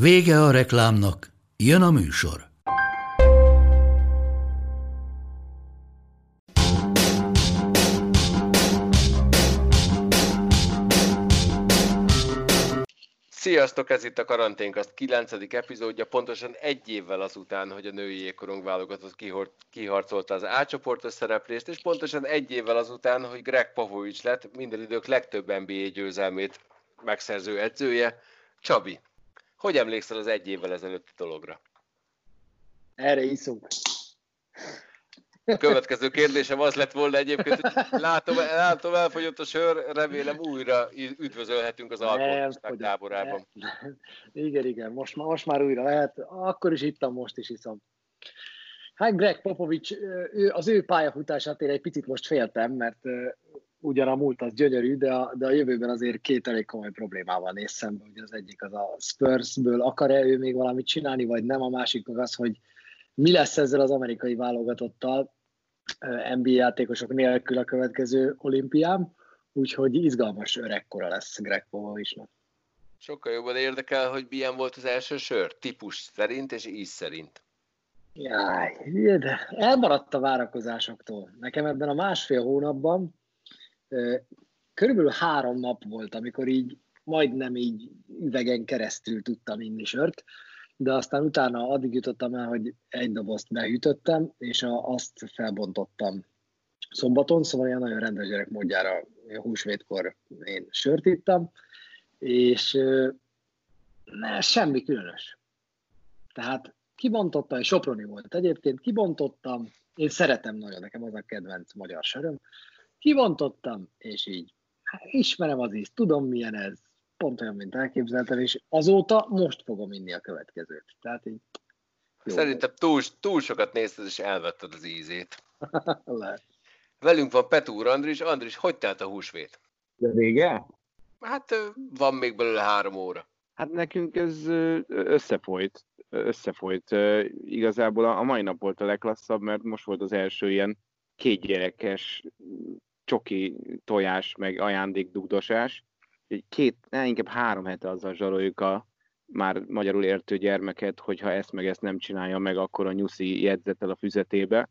Vége a reklámnak, jön a műsor. Sziasztok, ez itt a Karanténkaszt 9. epizódja, pontosan egy évvel azután, hogy a női jégkorong válogatott kiharcolta az A csoportos szereplést, és pontosan egy évvel azután, hogy Greg Popovich lett minden idők legtöbb NBA győzelmét megszerző edzője. Csabi, hogy emlékszel az egy évvel ezelőtti dologra? Erre iszunk. A következő kérdésem az lett volna egyébként, hogy látom, látom elfogyott a sör, remélem újra üdvözölhetünk az alkoholisták táborában. Nem. Igen, igen, most, most már újra lehet. Akkor is ittam, most is iszom. Hát Greg Popovics, ő, az ő pályafutását én egy picit most féltem, mert ugyan a múlt az gyönyörű, de a, de a jövőben azért két elég komoly problémával néz szembe. Ugye az egyik az a Spursből akar-e ő még valamit csinálni, vagy nem, a másik meg az, hogy mi lesz ezzel az amerikai válogatottal NBA játékosok nélkül a következő olimpián, úgyhogy izgalmas öregkora lesz Greg Popovicsnak. Sokkal jobban érdekel, hogy milyen volt az első sör, típus szerint és íz szerint. Jaj, de elmaradt a várakozásoktól. Nekem ebben a másfél hónapban körülbelül három nap volt, amikor így majdnem így üvegen keresztül tudtam inni sört, de aztán utána addig jutottam el, hogy egy dobozt behűtöttem, és a, azt felbontottam szombaton, szóval ilyen nagyon rendes gyerek módjára húsvétkor én sört ittam, és ne, semmi különös. Tehát kibontottam, és Soproni volt egyébként, kibontottam, én szeretem nagyon, nekem az a kedvenc magyar söröm, kibontottam, és így hát ismerem az ízt, tudom milyen ez, pont olyan, mint elképzeltem, és azóta most fogom inni a következőt. Tehát így jó Szerintem túl, túl sokat nézted, és elvetted az ízét. Lehet. Velünk van Petúr Andris. Andris, hogy telt a húsvét? De vége? Hát van még belőle három óra. Hát nekünk ez összefolyt. Összefolyt. Igazából a mai nap volt a legklasszabb, mert most volt az első ilyen kétgyerekes csoki tojás, meg ajándékdugdosás. Két, ne, inkább három hete azzal zsaroljuk a már magyarul értő gyermeket, hogy ha ezt meg ezt nem csinálja meg, akkor a nyuszi jegyzetel a füzetébe,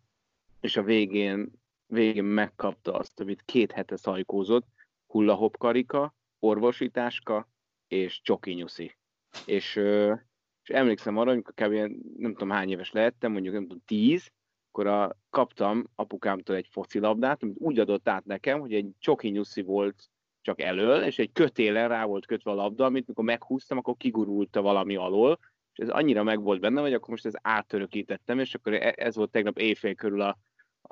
és a végén, végén megkapta azt, amit két hete szajkózott, hullahop karika, orvosításka és csoki nyuszi. És, és emlékszem arra, amikor kb. nem tudom hány éves lehettem, mondjuk nem tudom, tíz, akkor a, kaptam apukámtól egy focilabdát, amit úgy adott át nekem, hogy egy csoki nyuszi volt csak elől, és egy kötélen rá volt kötve a labda, amit mikor meghúztam, akkor kigurulta valami alól, és ez annyira meg volt benne, hogy akkor most ez átörökítettem, és akkor e, ez volt tegnap éjfél körül a,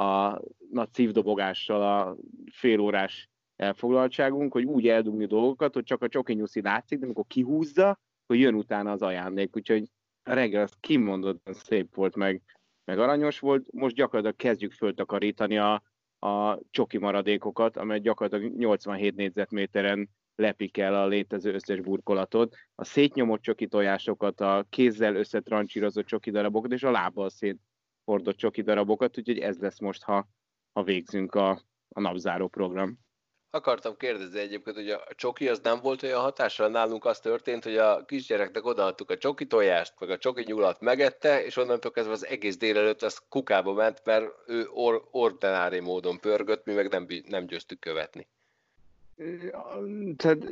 a nagy szívdobogással a félórás elfoglaltságunk, hogy úgy eldugni dolgokat, hogy csak a csoki nyuszi látszik, de amikor kihúzza, hogy jön utána az ajándék, úgyhogy reggel az kimondottan szép volt, meg meg aranyos volt, most gyakorlatilag kezdjük föltakarítani a, a csoki maradékokat, amely gyakorlatilag 87 négyzetméteren lepik el a létező összes burkolatot, a szétnyomott csoki tojásokat, a kézzel összetrancsírozott csoki darabokat, és a lábbal széthordott csoki darabokat, úgyhogy ez lesz most, ha, ha végzünk a, a napzáró program. Akartam kérdezni egyébként, hogy a csoki az nem volt olyan hatással, nálunk az történt, hogy a kisgyereknek odaadtuk a csoki tojást, meg a csoki nyulat megette, és onnantól kezdve az egész délelőtt az kukába ment, mert ő or- ordinári módon pörgött, mi meg nem, nem győztük követni. Tehát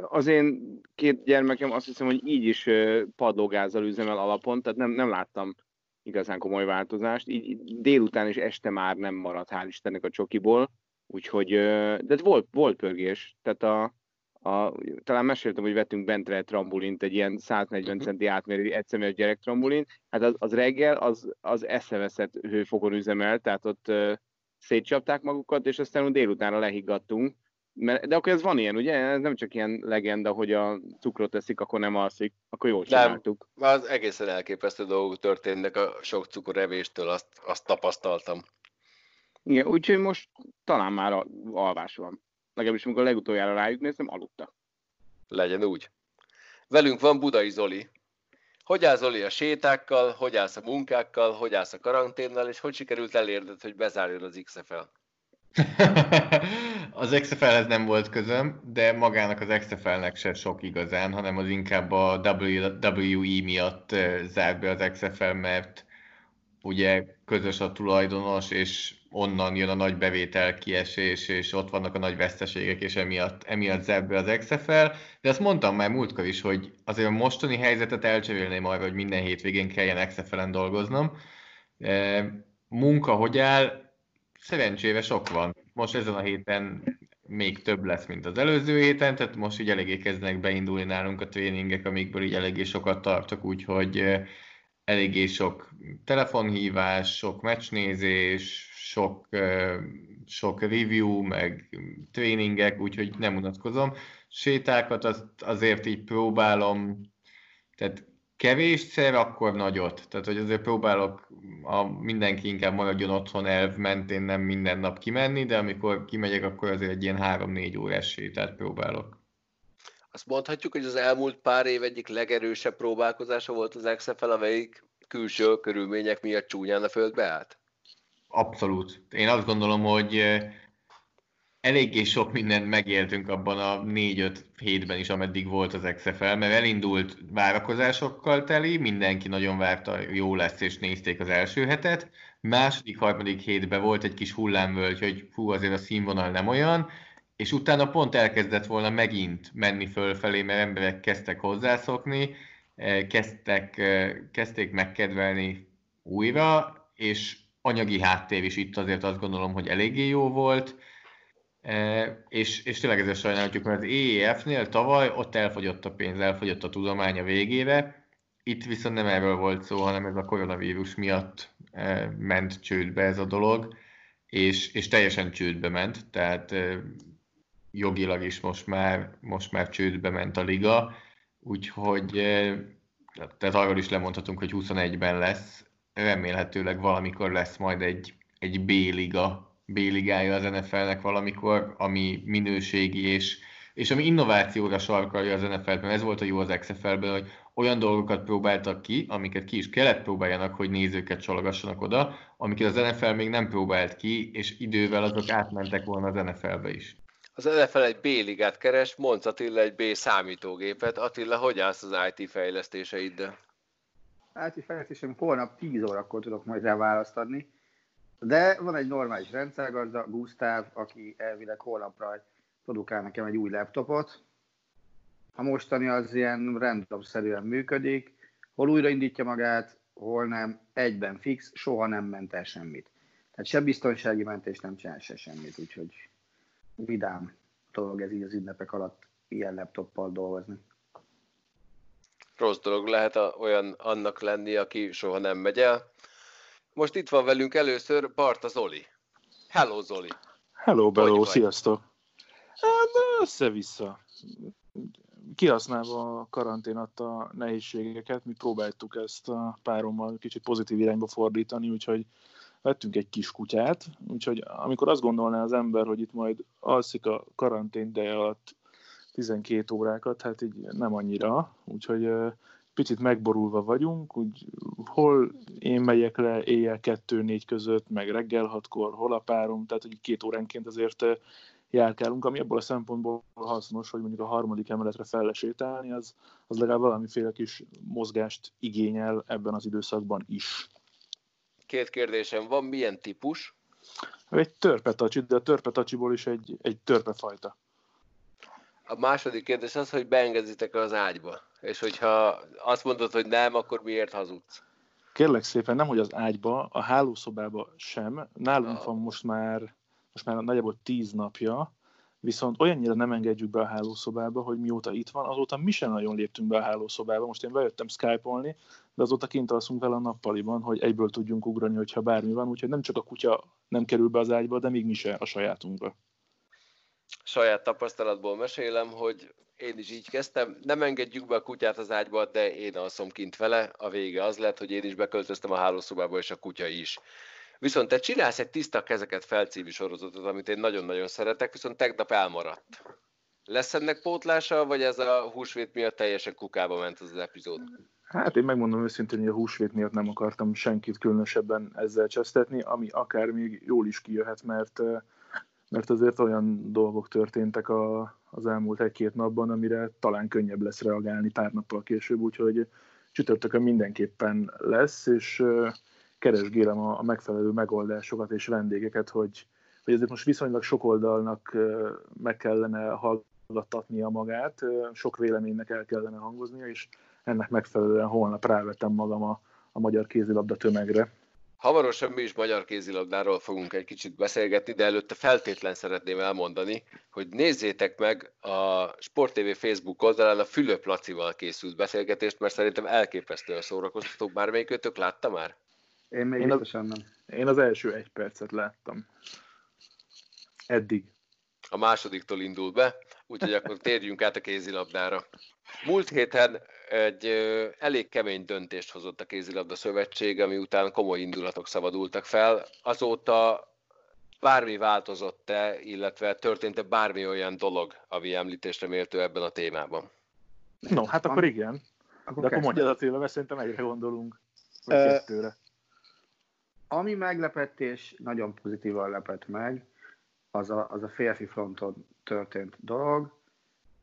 az én két gyermekem azt hiszem, hogy így is padlógázzal üzemel alapon, tehát nem, nem láttam igazán komoly változást. Így délután és este már nem maradt, hál' Istennek a csokiból Úgyhogy, de volt, volt pörgés, tehát a, a, talán meséltem, hogy vettünk bentre egy trambulint, egy ilyen 140 uh-huh. centi átmérő egyszemélyes gyerek trambulin, hát az, az reggel az, az eszeveszett hőfokon üzemel, tehát ott uh, szétcsapták magukat, és aztán délutánra lehiggadtunk, Mert, de akkor ez van ilyen, ugye? Ez nem csak ilyen legenda, hogy a cukrot teszik, akkor nem alszik. Akkor jól csináltuk. Nem, az egészen elképesztő dolgok történnek a sok cukorevéstől, azt, azt tapasztaltam. Igen, úgyhogy most talán már a alvás van. Legalábbis amikor legutoljára rájuk néztem, aludtak. Legyen úgy. Velünk van Budai Zoli. Hogy áll Zoli a sétákkal, hogy állsz a munkákkal, hogy állsz a karanténnal, és hogy sikerült elérned, hogy bezárjon az XFL? az XFL-hez nem volt közöm, de magának az XFL-nek se sok igazán, hanem az inkább a WWE miatt zárt be az XFL, mert ugye közös a tulajdonos, és onnan jön a nagy bevétel kiesés, és ott vannak a nagy veszteségek, és emiatt, emiatt zárt be az XFL. De azt mondtam már múltkor is, hogy azért a mostani helyzetet elcserélném arra, hogy minden hétvégén kelljen XFL-en dolgoznom. Munka hogy áll? Szerencsére sok van. Most ezen a héten még több lesz, mint az előző héten, tehát most így eléggé kezdenek beindulni nálunk a tréningek, amikből így eléggé sokat tartok, úgyhogy eléggé sok telefonhívás, sok meccsnézés, sok, sok review, meg tréningek, úgyhogy nem unatkozom. Sétákat azt azért így próbálom, tehát kevésszer, akkor nagyot. Tehát, hogy azért próbálok a mindenki inkább maradjon otthon elv mentén nem minden nap kimenni, de amikor kimegyek, akkor azért egy ilyen 3-4 órás sétát próbálok. Azt mondhatjuk, hogy az elmúlt pár év egyik legerősebb próbálkozása volt az XFL, amelyik külső körülmények miatt csúnyán a földbe állt? Abszolút. Én azt gondolom, hogy eléggé sok mindent megéltünk abban a 4-5 hétben is, ameddig volt az XFL, mert elindult várakozásokkal teli, mindenki nagyon várta, jó lesz, és nézték az első hetet. Második, harmadik hétben volt egy kis hullámvölgy, hogy fú, azért a színvonal nem olyan, és utána pont elkezdett volna megint menni fölfelé, mert emberek kezdtek hozzászokni, eh, kezdtek, eh, kezdték megkedvelni újra, és anyagi háttér is itt azért azt gondolom, hogy eléggé jó volt, e, és, és tényleg ezzel sajnálhatjuk, mert az EEF-nél tavaly ott elfogyott a pénz, elfogyott a tudomány a végére, itt viszont nem erről volt szó, hanem ez a koronavírus miatt ment csődbe ez a dolog, és, és teljesen csődbe ment, tehát jogilag is most már, most már csődbe ment a liga, úgyhogy tehát arról is lemondhatunk, hogy 21-ben lesz remélhetőleg valamikor lesz majd egy, egy B-liga, B-ligája az NFL-nek valamikor, ami minőségi és, és ami innovációra sarkalja az NFL-t, mert ez volt a jó az XFL-ben, hogy olyan dolgokat próbáltak ki, amiket ki is kellett próbáljanak, hogy nézőket csalogassanak oda, amiket az NFL még nem próbált ki, és idővel azok átmentek volna az NFL-be is. Az NFL egy B-ligát keres, Monc Attila egy B számítógépet. Attila, hogy állsz az IT fejlesztéseiddel? IT fejlesztésem holnap 10 órakor tudok majd rá választ adni. De van egy normális rendszergazda, Gustav, aki elvileg holnapra produkál nekem egy új laptopot. A mostani az ilyen random-szerűen működik, hol újraindítja magát, hol nem, egyben fix, soha nem ment el semmit. Tehát se biztonsági mentés nem csinál se semmit, úgyhogy vidám dolog ez így az ünnepek alatt ilyen laptoppal dolgozni rossz dolog lehet a, olyan annak lenni, aki soha nem megy el. Most itt van velünk először Barta Zoli. Hello Zoli! Hello Bello, sziasztok! Hát, össze-vissza. Kihasználva a karantén adta nehézségeket, mi próbáltuk ezt a párommal kicsit pozitív irányba fordítani, úgyhogy vettünk egy kis kutyát, úgyhogy amikor azt gondolná az ember, hogy itt majd alszik a karantén ideje alatt 12 órákat, hát így nem annyira, úgyhogy picit megborulva vagyunk, úgy hol én megyek le éjjel kettő-négy között, meg reggel hatkor, hol a párom, tehát hogy két óránként azért járkálunk, ami abból a szempontból hasznos, hogy mondjuk a harmadik emeletre fellesétálni, az, az legalább valamiféle kis mozgást igényel ebben az időszakban is. Két kérdésem van, milyen típus? Egy törpetacsi, de a törpetacsiból is egy, egy törpefajta. A második kérdés az, hogy beengedzitek az ágyba. És hogyha azt mondod, hogy nem, akkor miért hazudsz? Kérlek szépen, nem hogy az ágyba, a hálószobába sem. Nálunk ah. van most már, most már nagyjából tíz napja, viszont olyannyira nem engedjük be a hálószobába, hogy mióta itt van, azóta mi sem nagyon léptünk be a hálószobába. Most én bejöttem Skype-olni, de azóta kint alszunk vele a nappaliban, hogy egyből tudjunk ugrani, hogyha bármi van, úgyhogy nem csak a kutya nem kerül be az ágyba, de még mi se a sajátunkba. saját tapasztalatból mesélem, hogy én is így kezdtem. Nem engedjük be a kutyát az ágyba, de én alszom kint vele. A vége az lett, hogy én is beköltöztem a hálószobába, és a kutya is. Viszont te csinálsz egy tiszta kezeket felcímű sorozatot, amit én nagyon-nagyon szeretek, viszont tegnap elmaradt. Lesz ennek pótlása, vagy ez a húsvét miatt teljesen kukába ment az, az epizód? Hát én megmondom őszintén, hogy a húsvét miatt nem akartam senkit különösebben ezzel csesztetni, ami akár még jól is kijöhet, mert, mert azért olyan dolgok történtek a, az elmúlt egy-két napban, amire talán könnyebb lesz reagálni pár nappal később, úgyhogy csütörtökön mindenképpen lesz, és keresgélem a, a megfelelő megoldásokat és vendégeket, hogy, hogy ezért most viszonylag sok oldalnak meg kellene hallgattatnia magát, sok véleménynek el kellene hangoznia, és ennek megfelelően holnap rávettem magam a, a magyar kézilabda tömegre. Hamarosan mi is magyar kézilabdáról fogunk egy kicsit beszélgetni, de előtte feltétlen szeretném elmondani, hogy nézzétek meg a Sport TV Facebook oldalán a Fülöp Lacival készült beszélgetést, mert szerintem elképesztően szórakoztató. Bármelyikőtök látta már? Én még én biztosan nem. Én az első egy percet láttam. Eddig. A másodiktól indul be, úgyhogy akkor térjünk át a kézilabdára. Múlt héten egy elég kemény döntést hozott a kézilabda szövetség, ami után komoly indulatok szabadultak fel. Azóta bármi változott-e, illetve történt-e bármi olyan dolog, ami említésre méltó ebben a témában? No, hát akkor igen. Akkor De akkor mondjad a tőle, mert szerintem egyre gondolunk. Vagy uh, kettőre. Ami meglepett és nagyon pozitívan lepett meg, az a, az a férfi fronton történt dolog,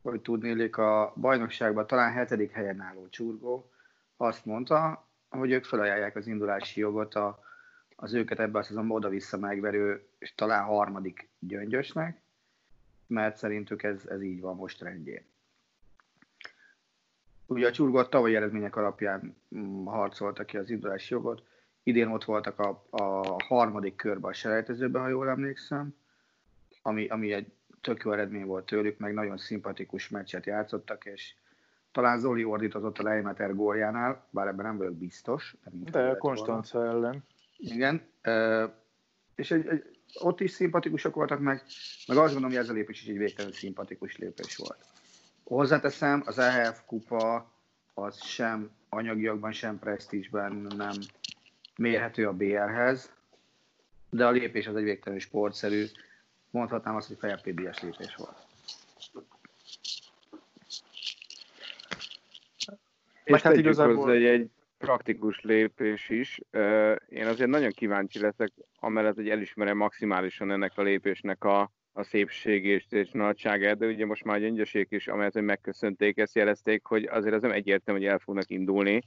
hogy tudnélik a bajnokságban talán hetedik helyen álló csurgó azt mondta, hogy ők felajánlják az indulási jogot a, az őket ebben a szezonban oda-vissza megverő, és talán harmadik gyöngyösnek, mert szerintük ez, ez így van most rendjén. Ugye a csurgott tavalyi eredmények alapján mm, harcoltak ki az indulási jogot, idén ott voltak a, a harmadik körben a selejtezőben, ha jól emlékszem, ami, ami egy tök jó eredmény volt tőlük, meg nagyon szimpatikus meccset játszottak, és talán Zoli ordítozott a Leimeter góljánál, bár ebben nem vagyok biztos. De, De Konstanca ellen. Igen, és egy, egy, ott is szimpatikusak voltak meg, meg azt gondolom, hogy ez a lépés is egy végtelenül szimpatikus lépés volt. Hozzáteszem, az EHF kupa az sem anyagiakban, sem presztízsben nem mérhető a BR-hez, de a lépés az egy végtelenül sportszerű, mondhatnám azt, hogy felpédies lépés volt. És hát igazából egy, egy praktikus lépés is. Én azért nagyon kíváncsi leszek, amellett, hogy elismerem maximálisan ennek a lépésnek a, a szépségét és nagyságát, de ugye most már a gyöngyesék is, amelyet hogy megköszönték, ezt jelezték, hogy azért az nem egyértelmű, hogy el fognak indulni.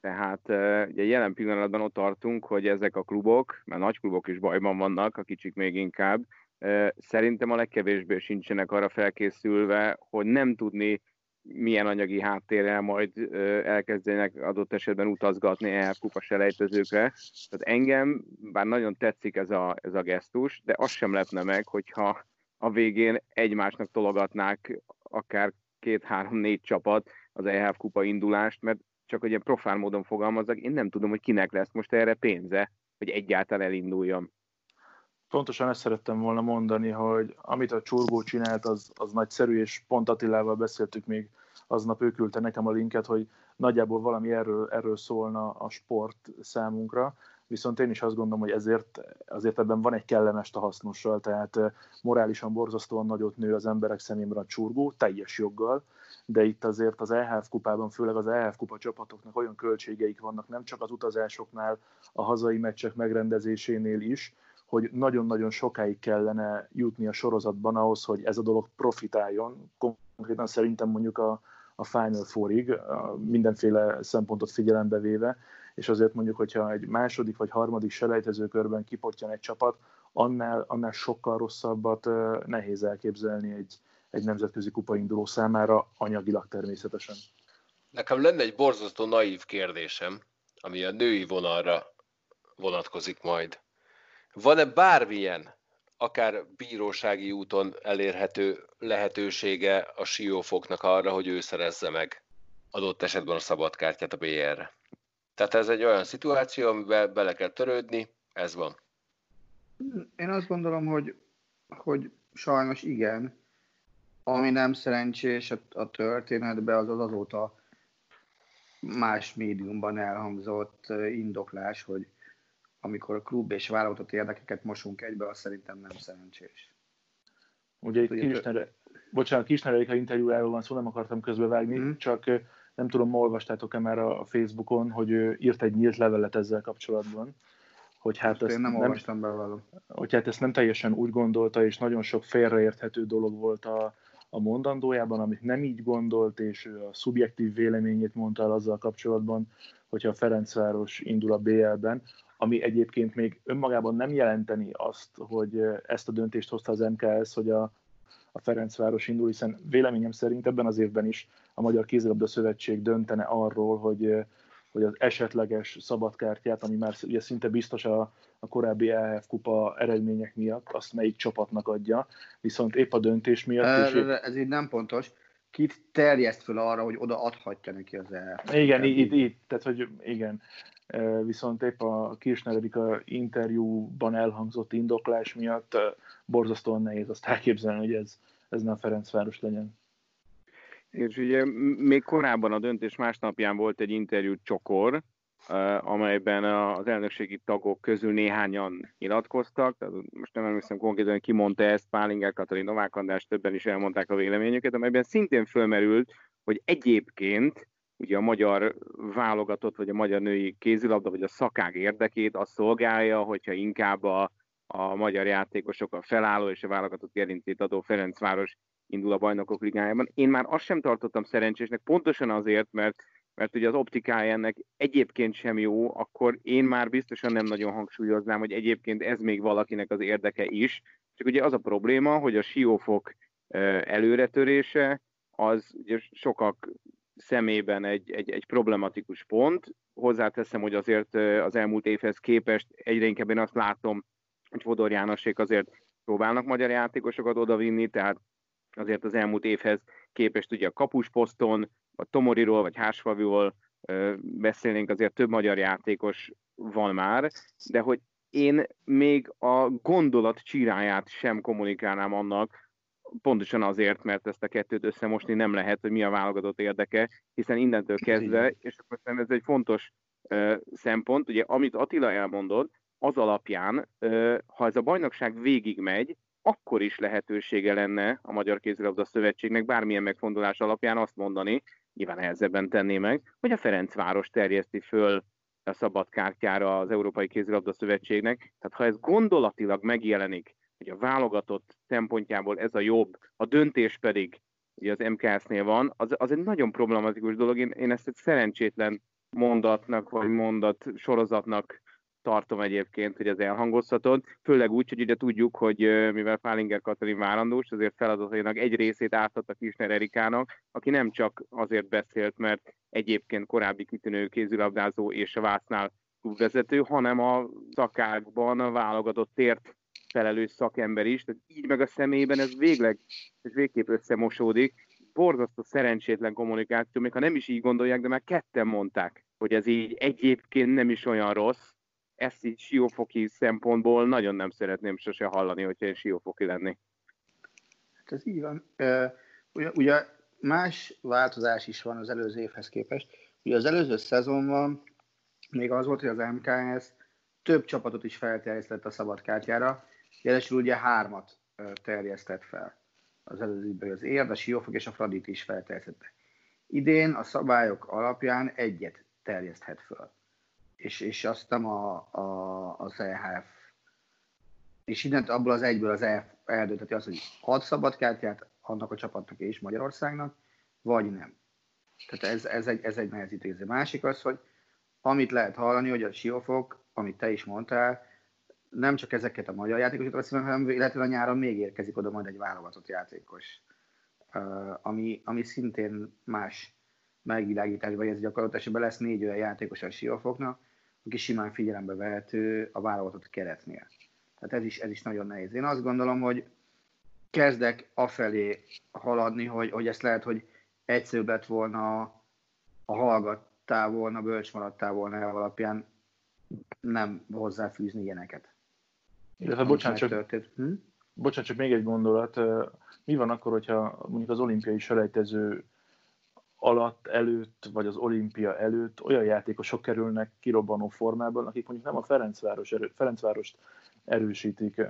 Tehát ugye jelen pillanatban ott tartunk, hogy ezek a klubok, mert nagy klubok is bajban vannak, a kicsik még inkább, szerintem a legkevésbé sincsenek arra felkészülve, hogy nem tudni milyen anyagi háttérrel majd elkezdenek adott esetben utazgatni el kupa selejtezőkre. Tehát engem, bár nagyon tetszik ez a, ez a gesztus, de az sem lepne meg, hogyha a végén egymásnak tologatnák akár két-három-négy csapat az EHF kupa indulást, mert csak hogy ilyen profán módon fogalmazok, én nem tudom, hogy kinek lesz most erre pénze, hogy egyáltalán elinduljon. Pontosan ezt szerettem volna mondani, hogy amit a csurgó csinált, az, az nagyszerű, és pont Attilával beszéltük még aznap, ő küldte nekem a linket, hogy nagyjából valami erről, erről szólna a sport számunkra, viszont én is azt gondolom, hogy ezért azért ebben van egy kellemes a hasznossal, tehát morálisan borzasztóan nagyot nő az emberek szemében a csurgó, teljes joggal, de itt azért az EHF kupában, főleg az EHF kupa csapatoknak olyan költségeik vannak, nem csak az utazásoknál, a hazai meccsek megrendezésénél is, hogy nagyon-nagyon sokáig kellene jutni a sorozatban ahhoz, hogy ez a dolog profitáljon. Konkrétan szerintem mondjuk a, a Final Fourig, mindenféle szempontot figyelembe véve, és azért mondjuk, hogyha egy második vagy harmadik selejtezőkörben kipottyan egy csapat, annál, annál sokkal rosszabbat nehéz elképzelni egy, egy nemzetközi kupa induló számára, anyagilag természetesen. Nekem lenne egy borzasztó naív kérdésem, ami a női vonalra vonatkozik majd. Van-e bármilyen, akár bírósági úton elérhető lehetősége a siófoknak arra, hogy ő szerezze meg adott esetben a szabadkártyát a BR-re? Tehát ez egy olyan szituáció, amiben bele kell törődni, ez van. Én azt gondolom, hogy, hogy sajnos igen. Ami nem szerencsés a, a történetben, az az azóta más médiumban elhangzott indoklás, hogy amikor a klub és vállalatot érdekeket mosunk egybe, az szerintem nem szerencsés. Ugye itt Kisner, bocsánat, Kisner Erika interjújáról van szó, nem akartam közbevágni, mm. csak nem tudom, olvastátok-e már a Facebookon, hogy ő írt egy nyílt levelet ezzel kapcsolatban, hogy hát ezt én nem, nem olvastam be Hogy hát ezt nem teljesen úgy gondolta, és nagyon sok félreérthető dolog volt a, a mondandójában, amit nem így gondolt, és ő a szubjektív véleményét mondta el azzal kapcsolatban, hogyha a Ferencváros indul a BL-ben, ami egyébként még önmagában nem jelenteni azt, hogy ezt a döntést hozta az MKS, hogy a, a Ferencváros indul, hiszen véleményem szerint ebben az évben is a Magyar Kézilabda Szövetség döntene arról, hogy, hogy az esetleges szabadkártyát, ami már ugye szinte biztos a, a korábbi EHF kupa eredmények miatt, azt melyik csapatnak adja, viszont épp a döntés miatt... Ez, épp... ez így nem pontos. Kit terjeszt föl arra, hogy oda adhatja neki az EHF. Igen, így, így, tehát hogy igen. Viszont épp a Kirchner a interjúban elhangzott indoklás miatt borzasztóan nehéz azt elképzelni, hogy ez, ez nem Ferencváros legyen. És ugye még korábban a döntés másnapján volt egy interjú Csokor, amelyben az elnökségi tagok közül néhányan nyilatkoztak, tehát most nem emlékszem konkrétan, ki mondta ezt, Pálinger, Katalin, Novák András, többen is elmondták a véleményüket, amelyben szintén fölmerült, hogy egyébként ugye a magyar válogatott, vagy a magyar női kézilabda, vagy a szakág érdekét az szolgálja, hogyha inkább a, a magyar játékosok a felálló és a válogatott gerincét adó Ferencváros indul a bajnokok ligájában. Én már azt sem tartottam szerencsésnek, pontosan azért, mert mert ugye az optikája ennek egyébként sem jó, akkor én már biztosan nem nagyon hangsúlyoznám, hogy egyébként ez még valakinek az érdeke is. Csak ugye az a probléma, hogy a siófok előretörése az ugye sokak szemében egy, egy, egy problematikus pont. Hozzáteszem, hogy azért az elmúlt évhez képest egyre inkább én azt látom, hogy Fodor Jánosék azért próbálnak magyar játékosokat odavinni, tehát azért az elmúlt évhez képest ugye a kapusposzton, a Tomoriról vagy Hársfaviról beszélnénk, azért több magyar játékos van már, de hogy én még a gondolat csíráját sem kommunikálnám annak, pontosan azért, mert ezt a kettőt összemosni nem lehet, hogy mi a válogatott érdeke, hiszen innentől kezdve, és akkor ez egy fontos uh, szempont, ugye amit Attila elmondott, az alapján, uh, ha ez a bajnokság végig megy, akkor is lehetősége lenne a Magyar Kézilabda Szövetségnek bármilyen megfondolás alapján azt mondani, nyilván nehezebben tenné meg, hogy a Ferencváros terjeszti föl a szabadkártyára az Európai Kézilabda Szövetségnek. Tehát ha ez gondolatilag megjelenik, hogy a válogatott szempontjából ez a jobb, a döntés pedig ugye az MKS-nél van, az, az egy nagyon problematikus dolog. Én, én ezt egy szerencsétlen mondatnak, vagy mondat sorozatnak tartom egyébként, hogy ez elhangozhatod, főleg úgy, hogy ugye tudjuk, hogy mivel Fálinger Katalin várandós, azért feladatainak egy részét átadta Kisner Erikának, aki nem csak azért beszélt, mert egyébként korábbi kitűnő kézilabdázó és a Vásznál klubvezető, hanem a szakákban a válogatott tért felelős szakember is, tehát így meg a személyben ez végleg, ez végképp összemosódik. Borzasztó szerencsétlen kommunikáció, még ha nem is így gondolják, de már ketten mondták, hogy ez így egyébként nem is olyan rossz, ezt így siófoki szempontból nagyon nem szeretném sose hallani, hogyha én siófoki lennék. Hát ez így van. Ugye, ugye más változás is van az előző évhez képest. Ugye az előző szezonban még az volt, hogy az MKS több csapatot is felterjesztett a szabadkártyára, jelesül ugye hármat terjesztett fel. Az előzőben az Érd, a Siófok és a Fradit is felterjesztette. Idén a szabályok alapján egyet terjeszthet föl és, és azt nem a, a, az EHF. És innen abból az egyből az EHF eldönteti azt, hogy ad szabadkártyát annak a csapatnak és Magyarországnak, vagy nem. Tehát ez, ez egy, ez egy nehezítő. Másik az, hogy amit lehet hallani, hogy a Siófok, amit te is mondtál, nem csak ezeket a magyar játékosokat veszi hanem illetve a nyáron még érkezik oda majd egy válogatott játékos, ami, ami szintén más megvilágításban, ez gyakorlatilag lesz négy olyan játékos a Siófoknak, aki simán figyelembe vehető a válogatott keretnél. Tehát ez is, ez is nagyon nehéz. Én azt gondolom, hogy kezdek afelé haladni, hogy, hogy ezt lehet, hogy egyszerűbb lett volna, a hallgattál volna, bölcs maradtál volna alapján nem hozzáfűzni ilyeneket. Illetve bocsánat, csak, hm? bocsánat, csak még egy gondolat. Mi van akkor, hogyha mondjuk az olimpiai selejtező alatt, előtt, vagy az olimpia előtt olyan játékosok kerülnek kirobbanó formában, akik mondjuk nem a Ferencváros erő, Ferencvárost erősítik.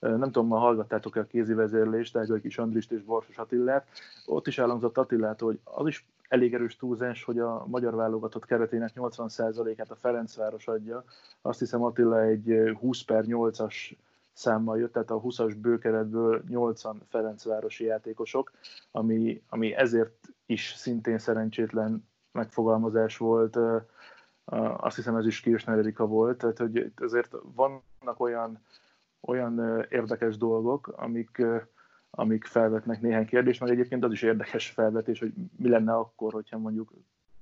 Nem tudom, ma hallgattátok-e a kézi vezérlést, egy kis Andrist és Borsos Attillát. Ott is elhangzott Attilától, hogy az is elég erős túlzás, hogy a magyar válogatott keretének 80%-át a Ferencváros adja. Azt hiszem Attila egy 20 per 8-as számmal jött, tehát a 20-as bőkeretből 80 Ferencvárosi játékosok, ami, ami ezért is szintén szerencsétlen megfogalmazás volt. Azt hiszem ez is Kirchner Erika volt, tehát hogy azért vannak olyan, olyan érdekes dolgok, amik, amik felvetnek néhány kérdést, meg egyébként az is érdekes felvetés, hogy mi lenne akkor, hogyha mondjuk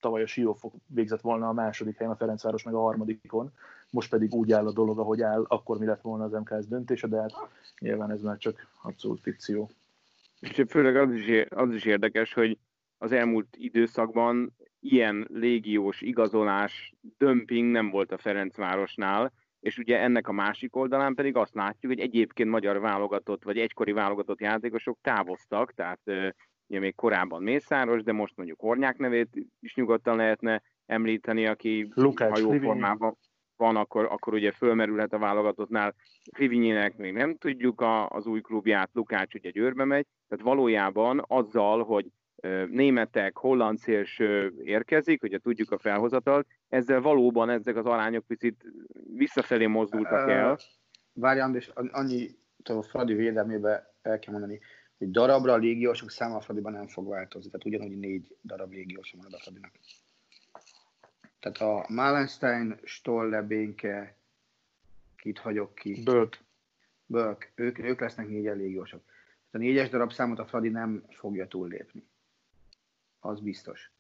tavaly a Siófok végzett volna a második helyen, a Ferencváros meg a harmadikon, most pedig úgy áll a dolog, ahogy áll, akkor mi lett volna az MKS döntése, de hát nyilván ez már csak abszolút fikció. És főleg az is, az is érdekes, hogy az elmúlt időszakban ilyen légiós igazolás, dömping nem volt a Ferencvárosnál, és ugye ennek a másik oldalán pedig azt látjuk, hogy egyébként magyar válogatott, vagy egykori válogatott játékosok távoztak, tehát ugye még korábban Mészáros, de most mondjuk Hornyák nevét is nyugodtan lehetne említeni, aki Lukács, ha jó formában van, akkor, akkor ugye fölmerülhet a válogatottnál. Fivinyének még nem tudjuk a, az új klubját, Lukács ugye Győrbe megy, tehát valójában azzal, hogy németek, holland szélső érkezik, ugye tudjuk a felhozatalt, ezzel valóban ezek az arányok picit visszafelé mozdultak el. Várjál, és annyi a Fradi védelmébe el kell mondani, hogy darabra a légiósok száma a Fradiban nem fog változni, tehát ugyanúgy négy darab légiós van a Fradinak. Tehát a Malenstein, Stolle, Bénke, kit hagyok ki? Bölk. Bölk, ők, ők lesznek négyen légiósok. A négyes darab számot a Fradi nem fogja túllépni. Az biztos.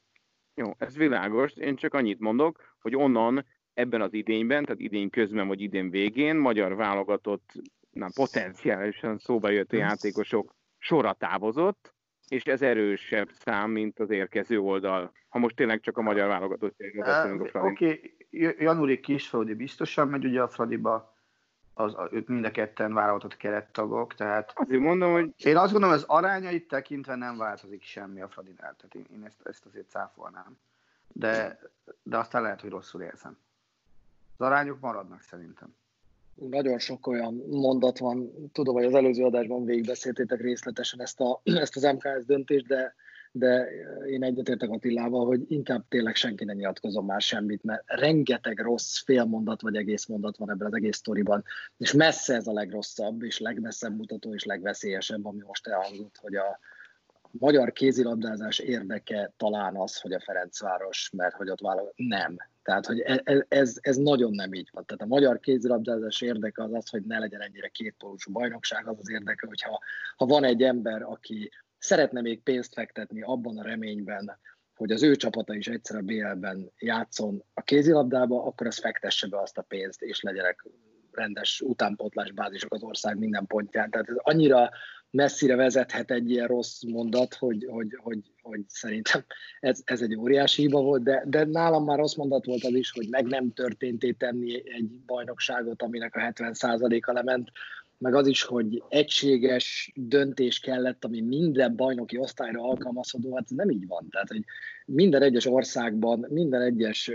Jó, ez világos. Én csak annyit mondok, hogy onnan ebben az idényben, tehát idény közben vagy idén végén magyar válogatott, nem, potenciálisan szóba jött a játékosok sora távozott, és ez erősebb szám, mint az érkező oldal. Ha most tényleg csak a magyar válogatott beszélünk a. Oké, okay. Januri Kisföldi biztosan megy ugye a Fradiba, az, ők mind a ketten válogatott kerettagok, tehát azért mondom, hogy... Én azt gondolom, az arányait tekintve nem változik semmi a Fradinál, tehát én, én ezt, ezt azért cáfolnám. De, de aztán lehet, hogy rosszul érzem. Az arányok maradnak szerintem. Nagyon sok olyan mondat van, tudom, hogy az előző adásban végigbeszéltétek részletesen ezt, a, ezt az MKS döntést, de de én egyetértek Attilával, hogy inkább tényleg senki ne nyilatkozom már semmit, mert rengeteg rossz félmondat vagy egész mondat van ebben az egész sztoriban, és messze ez a legrosszabb, és legmesszebb mutató, és legveszélyesebb, ami most elhangzott, hogy a magyar kézilabdázás érdeke talán az, hogy a Ferencváros, mert hogy ott válogat, nem. Tehát, hogy e, e, ez, ez nagyon nem így van. Tehát a magyar kézilabdázás érdeke az az, hogy ne legyen ennyire kétpólusú bajnokság, az az érdeke, hogyha ha van egy ember, aki szeretne még pénzt fektetni abban a reményben, hogy az ő csapata is egyszer a BL-ben játszon a kézilabdába, akkor az fektesse be azt a pénzt, és legyenek rendes utánpótlás bázisok az ország minden pontján. Tehát ez annyira messzire vezethet egy ilyen rossz mondat, hogy, hogy, hogy, hogy szerintem ez, ez egy óriási hiba volt, de, de nálam már rossz mondat volt az is, hogy meg nem történté tenni egy bajnokságot, aminek a 70%-a lement meg az is, hogy egységes döntés kellett, ami minden bajnoki osztályra alkalmazható, hát nem így van. Tehát, hogy minden egyes országban, minden egyes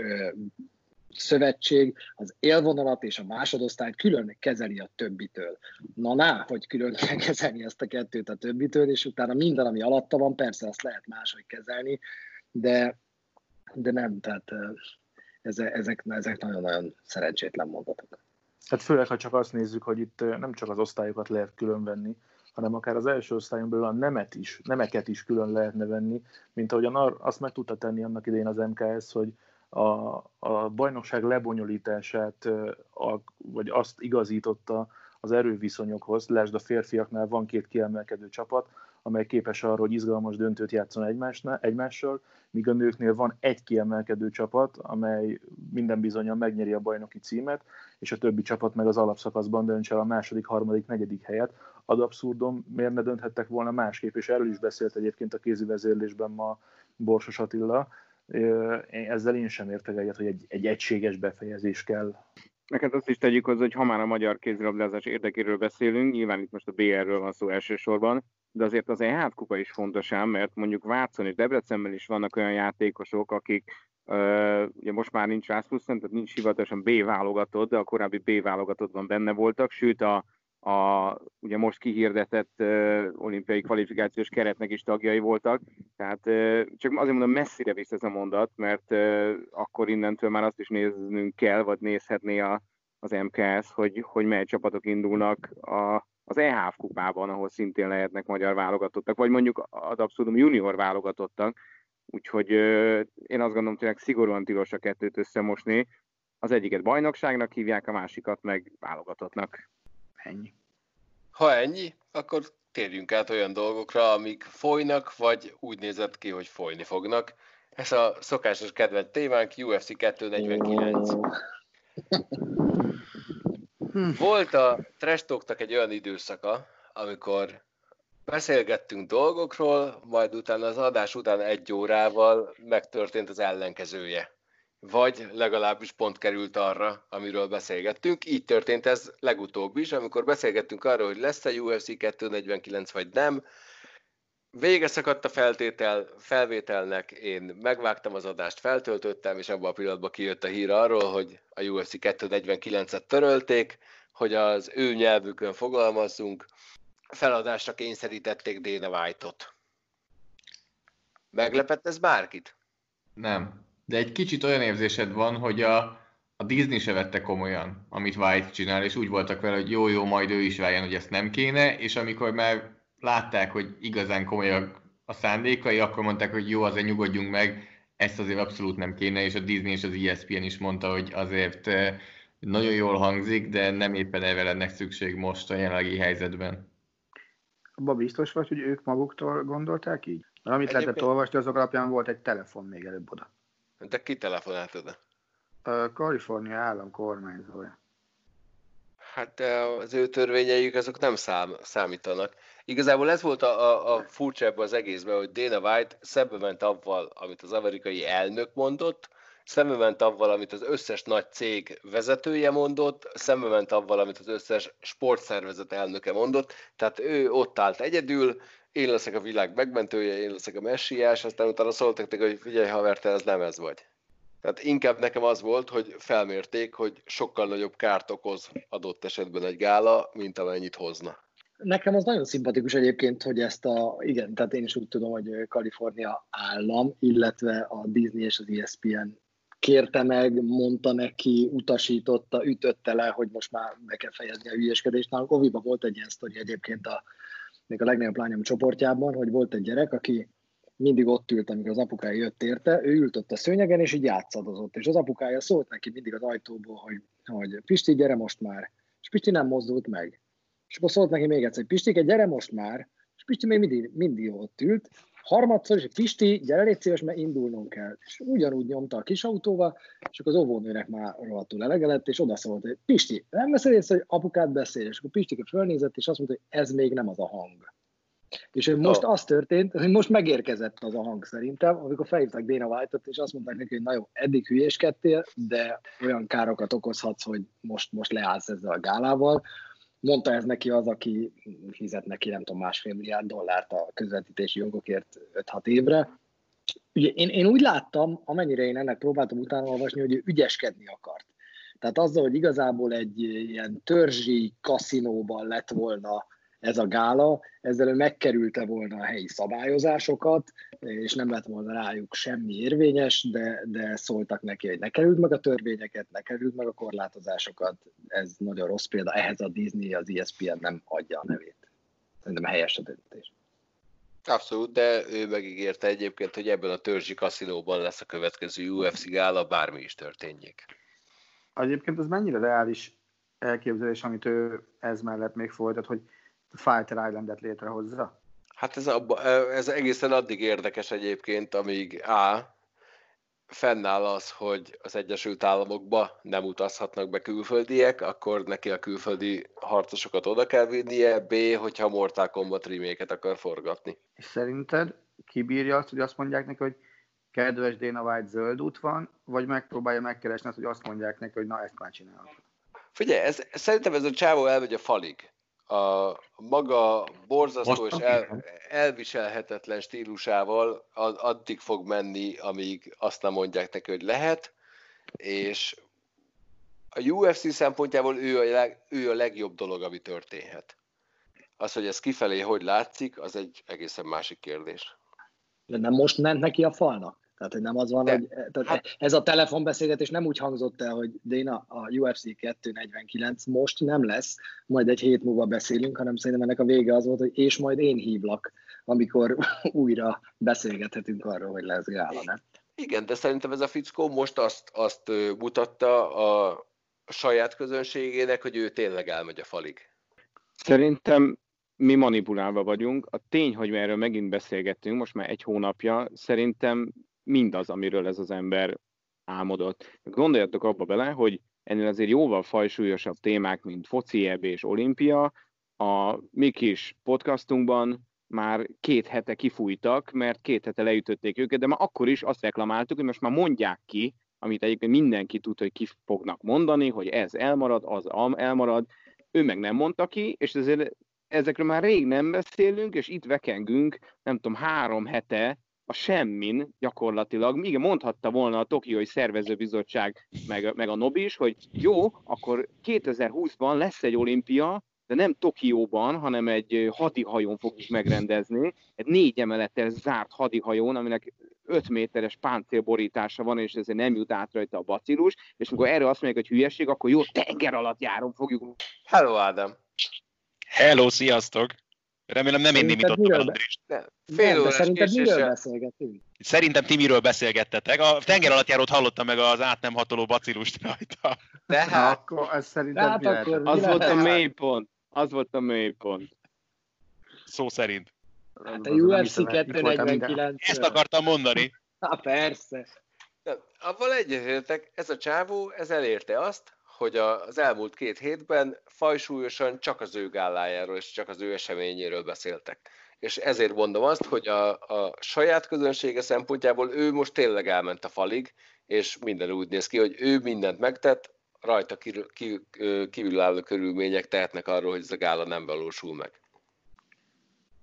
szövetség az élvonalat és a másodosztályt külön kezeli a többitől. Na ná, hogy külön kell kezelni ezt a kettőt a többitől, és utána minden, ami alatta van, persze azt lehet máshogy kezelni, de, de nem, tehát ezek, ezek nagyon-nagyon szerencsétlen mondatok. Hát főleg, ha csak azt nézzük, hogy itt nem csak az osztályokat lehet különvenni, hanem akár az első osztályon belül a nemet is, nemeket is külön lehetne venni, mint ahogyan azt meg tudta tenni annak idején az MKS, hogy a, a bajnokság lebonyolítását, a, vagy azt igazította az erőviszonyokhoz. Lásd, a férfiaknál van két kiemelkedő csapat, amely képes arra, hogy izgalmas döntőt játszon egymásnál, egymással, míg a nőknél van egy kiemelkedő csapat, amely minden bizonyal megnyeri a bajnoki címet, és a többi csapat meg az alapszakaszban dönts el a második, harmadik, negyedik helyet. Ad abszurdum, miért ne dönthettek volna másképp, és erről is beszélt egyébként a kézi vezérlésben ma Borsos Attila. Ezzel én sem értek egyet, hogy egy, egy egységes befejezés kell. Neked azt is tegyük hozzá, hogy ha már a magyar kézilabdázás érdekéről beszélünk, nyilván itt most a BR-ről van szó elsősorban, de azért az EH kupa is fontos ám, mert mondjuk Vácon és Debrecenben is vannak olyan játékosok, akik uh, ugye most már nincs Rasmussen, tehát nincs hivatalosan B válogatott, de a korábbi B válogatottban benne voltak, sőt a, a ugye most kihirdetett uh, olimpiai kvalifikációs keretnek is tagjai voltak, tehát uh, csak azért mondom, messzire visz ez a mondat, mert uh, akkor innentől már azt is néznünk kell, vagy nézhetné a, az MKS, hogy, hogy mely csapatok indulnak a, az EHF kupában, ahol szintén lehetnek magyar válogatottak, vagy mondjuk az abszolút junior válogatottak, úgyhogy uh, én azt gondolom, hogy szigorúan tilos a kettőt összemosni, az egyiket bajnokságnak hívják, a másikat meg válogatottnak. Ennyi. Ha ennyi, akkor térjünk át olyan dolgokra, amik folynak, vagy úgy nézett ki, hogy folyni fognak. Ez a szokásos kedvenc témánk, UFC 249. Volt a Trestóknak egy olyan időszaka, amikor beszélgettünk dolgokról, majd utána az adás után egy órával megtörtént az ellenkezője vagy legalábbis pont került arra, amiről beszélgettünk. Így történt ez legutóbb is, amikor beszélgettünk arról, hogy lesz-e UFC 249 vagy nem. Vége szakadt a feltétel, felvételnek, én megvágtam az adást, feltöltöttem, és abban a pillanatban kijött a hír arról, hogy a UFC 249-et törölték, hogy az ő nyelvükön fogalmazzunk, feladásra kényszerítették Dana White-ot. Meglepett ez bárkit? Nem de egy kicsit olyan érzésed van, hogy a, a Disney se vette komolyan, amit White csinál, és úgy voltak vele, hogy jó-jó, majd ő is váljon, hogy ezt nem kéne, és amikor már látták, hogy igazán komolyak a szándékai, akkor mondták, hogy jó, azért nyugodjunk meg, ezt azért abszolút nem kéne, és a Disney és az ESPN is mondta, hogy azért eh, nagyon jól hangzik, de nem éppen erre lenne szükség most a jelenlegi helyzetben. Abban biztos vagy, hogy ők maguktól gondolták így? Mert amit Egyébként... lehetett olvasni, azok alapján volt egy telefon még előbb oda. De ki telefonált oda? A Kalifornia állam kormányzója. Hát az ő törvényeik azok nem szám, számítanak. Igazából ez volt a, a, a furcsa ebben az egészben, hogy Dana White szembe ment avval, amit az amerikai elnök mondott, szembe ment avval, amit az összes nagy cég vezetője mondott, szembe ment avval, amit az összes sportszervezet elnöke mondott, tehát ő ott állt egyedül, én leszek a világ megmentője, én leszek a messiás, aztán utána szóltak neki, hogy figyelj haver, te ez nem ez vagy. Tehát inkább nekem az volt, hogy felmérték, hogy sokkal nagyobb kárt okoz adott esetben egy gála, mint amennyit hozna. Nekem az nagyon szimpatikus egyébként, hogy ezt a, igen, tehát én is úgy tudom, hogy Kalifornia állam, illetve a Disney és az ESPN kérte meg, mondta neki, utasította, ütötte le, hogy most már be kell fejezni a hülyeskedést. Nálunk Oviba volt egy ilyen sztori egyébként a még a legnagyobb lányom csoportjában, hogy volt egy gyerek, aki mindig ott ült, amikor az apukája jött érte, ő ült ott a szőnyegen, és így játszadozott. És az apukája szólt neki mindig az ajtóból, hogy, hogy Pisti, gyere most már. És Pisti nem mozdult meg. És akkor szólt neki még egyszer, Pisti, gyere most már. És Pisti még mindig, mindig ott ült, harmadszor is, Pisti, gyere légy szíves, mert indulnunk kell. És ugyanúgy nyomta a kis autóval, és akkor az óvónőnek már rohadtul elege lett, és oda szólt, hogy Pisti, nem beszél észre, hogy apukát beszél, és akkor Pisti fölnézett, és azt mondta, hogy ez még nem az a hang. És most oh. az történt, hogy most megérkezett az a hang szerintem, amikor felhívták Dana white és azt mondták neki, hogy na jó, eddig hülyéskedtél, de olyan károkat okozhatsz, hogy most, most leállsz ezzel a gálával, Mondta ez neki az, aki fizet neki, nem tudom, másfél milliárd dollárt a közvetítési jogokért 5-6 évre. Ugye én, én úgy láttam, amennyire én ennek próbáltam utána olvasni, hogy ő ügyeskedni akart. Tehát azzal, hogy igazából egy ilyen törzsi kaszinóban lett volna ez a gála, ezzel ő megkerülte volna a helyi szabályozásokat, és nem lett volna rájuk semmi érvényes, de, de szóltak neki, hogy ne került meg a törvényeket, ne került meg a korlátozásokat. Ez nagyon rossz példa, ehhez a Disney, az ESPN nem adja a nevét. Szerintem helyes a döntés. Abszolút, de ő megígérte egyébként, hogy ebben a törzsi kaszinóban lesz a következő UFC gála, bármi is történjék. Egyébként ez mennyire reális elképzelés, amit ő ez mellett még folytat, hogy Fighter Islandet létrehozza? Hát ez, abba, ez egészen addig érdekes egyébként, amíg A. fennáll az, hogy az Egyesült Államokba nem utazhatnak be külföldiek, akkor neki a külföldi harcosokat oda kell vinnie, B. hogyha Mortal Kombat remake akar forgatni. És szerinted kibírja azt, hogy azt mondják neki, hogy kedves Dana White zöld út van, vagy megpróbálja megkeresni azt, hogy azt mondják neki, hogy na ezt már csinálod? Figyelj, ez, szerintem ez a csávó elmegy a falig. A maga borzasztó és el, elviselhetetlen stílusával addig fog menni, amíg azt nem mondják neki, hogy lehet, és a UFC szempontjából ő a, leg, ő a legjobb dolog, ami történhet. Az, hogy ez kifelé hogy látszik, az egy egészen másik kérdés. De nem most ment neki a falnak? Tehát, hogy nem az van, De, hogy tehát hát, ez a telefonbeszélgetés nem úgy hangzott el, hogy Déna, a UFC 249 most nem lesz, majd egy hét múlva beszélünk, hanem szerintem ennek a vége az volt, hogy és majd én hívlak, amikor újra beszélgethetünk arról, hogy lesz gála, nem? Igen, de szerintem ez a fickó most azt, azt mutatta a saját közönségének, hogy ő tényleg elmegy a falig. Szerintem mi manipulálva vagyunk. A tény, hogy erről megint beszélgettünk, most már egy hónapja, szerintem mindaz, amiről ez az ember álmodott. Gondoljatok abba bele, hogy ennél azért jóval fajsúlyosabb témák, mint foci és olimpia, a mi kis podcastunkban már két hete kifújtak, mert két hete leütötték őket, de már akkor is azt reklamáltuk, hogy most már mondják ki, amit egyébként mindenki tud, hogy ki fognak mondani, hogy ez elmarad, az elmarad, ő meg nem mondta ki, és ezért ezekről már rég nem beszélünk, és itt vekengünk, nem tudom, három hete a semmin gyakorlatilag. Igen, mondhatta volna a Tokiói Szervezőbizottság, meg, meg a Nobi is, hogy jó, akkor 2020-ban lesz egy olimpia, de nem Tokióban, hanem egy hadihajón fogjuk megrendezni, egy négy emeletes zárt hadihajón, aminek 5 méteres páncélborítása van, és ezért nem jut át rajta a bacillus, és amikor erre azt mondják, hogy hülyeség, akkor jó, tenger alatt járom fogjuk. Hello, Ádám! Hello, sziasztok! Remélem nem én némítottam el Andrist. Fél órás szerinted miről beszélgetünk? Szerintem ti miről beszélgettetek. A tenger alatt járót hallottam meg az át nem hatoló bacillust rajta. De hát, akkor ez szerintem hát akkor Az volt a mélypont. Az volt a mélypont. Szó szerint. Hát a UFC 249. Ezt akartam mondani. Hát persze. Avval egyetértek, ez a csávó, ez elérte azt, hogy az elmúlt két hétben fajsúlyosan csak az ő gálájáról és csak az ő eseményéről beszéltek. És ezért mondom azt, hogy a, a saját közönsége szempontjából ő most tényleg elment a falig, és minden úgy néz ki, hogy ő mindent megtett, rajta kívülálló körülmények tehetnek arról, hogy ez a gála nem valósul meg.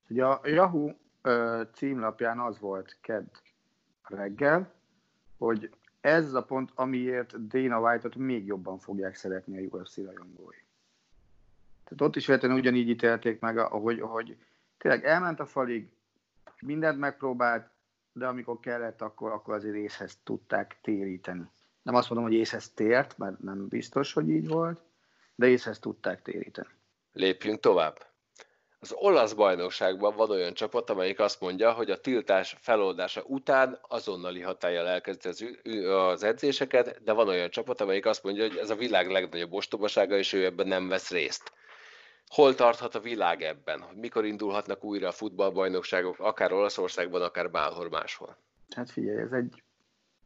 Ugye a Yahoo címlapján az volt kedd reggel, hogy ez a pont, amiért Dana White-ot még jobban fogják szeretni a UFC rajongói. Tehát ott is véletlenül ugyanígy ítélték meg, ahogy, ahogy tényleg elment a falig, mindent megpróbált, de amikor kellett, akkor, akkor azért észhez tudták téríteni. Nem azt mondom, hogy észhez tért, mert nem biztos, hogy így volt, de észhez tudták téríteni. Lépjünk tovább. Az olasz bajnokságban van olyan csapat, amelyik azt mondja, hogy a tiltás feloldása után azonnali hatállyal elkezdi az, az edzéseket, de van olyan csapat, amelyik azt mondja, hogy ez a világ legnagyobb ostobasága, és ő ebben nem vesz részt. Hol tarthat a világ ebben? Mikor indulhatnak újra a futballbajnokságok, akár Olaszországban, akár bárhol máshol? Hát figyelj, ez egy,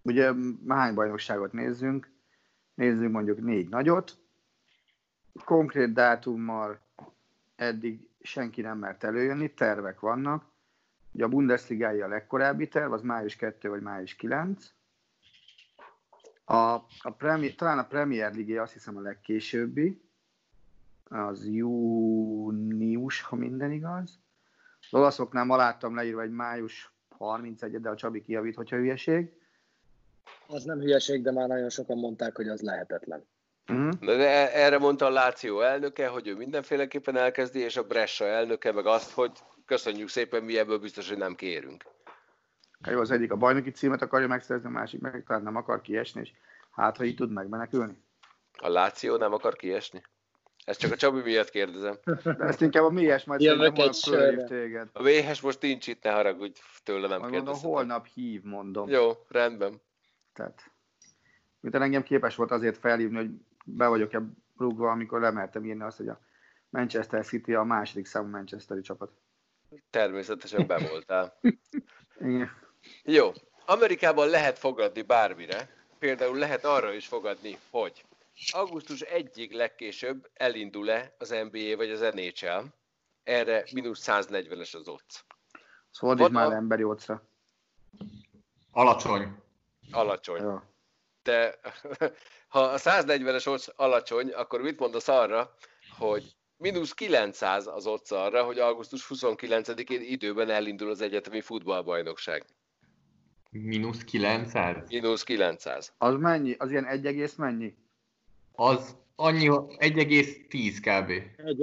ugye hány bajnokságot nézzünk, nézzünk mondjuk négy nagyot, konkrét dátummal eddig senki nem mert előjönni, tervek vannak. Ugye a Bundesligai a legkorábbi terv, az május 2 vagy május 9. A, a Premier, talán a Premier League azt hiszem a legkésőbbi, az június, ha minden igaz. Az olaszoknál ma láttam leírva egy május 31 de a Csabi kijavít, hogyha hülyeség. Az nem hülyeség, de már nagyon sokan mondták, hogy az lehetetlen. Uh-huh. De erre mondta a Láció elnöke, hogy ő mindenféleképpen elkezdi, és a Bressa elnöke meg azt, hogy köszönjük szépen, mi ebből biztos, hogy nem kérünk. Jó, az egyik a bajnoki címet akarja megszerezni, a másik meg talán nem akar kiesni, és hát, ha így tud megmenekülni. A Láció nem akar kiesni? Ezt csak a Csabi miatt kérdezem. De ezt inkább a méhes majd Jövök egy téged. A méhes most nincs itt, ne haragudj, tőle nem kérdezem. Mondom, holnap hív, mondom. Jó, rendben. Tehát, mint engem képes volt azért felhívni, hogy be vagyok-e rúgva, amikor lemertem írni azt, hogy a Manchester City a második számú Manchesteri csapat. Természetesen be voltál. Igen. Jó. Amerikában lehet fogadni bármire. Például lehet arra is fogadni, hogy augusztus egyig legkésőbb elindul-e az NBA vagy az NHL. Erre mínusz 140-es az ott. Szóval is már a... emberi ocra. Alacsony. Alacsony. Jó. De ha a 140-es odds alacsony, akkor mit mondasz arra, hogy mínusz 900 az odds arra, hogy augusztus 29-én időben elindul az egyetemi futballbajnokság. Mínusz 900? Mínusz 900. Az mennyi? Az ilyen egy egész mennyi? Az annyi, 1,10 kb.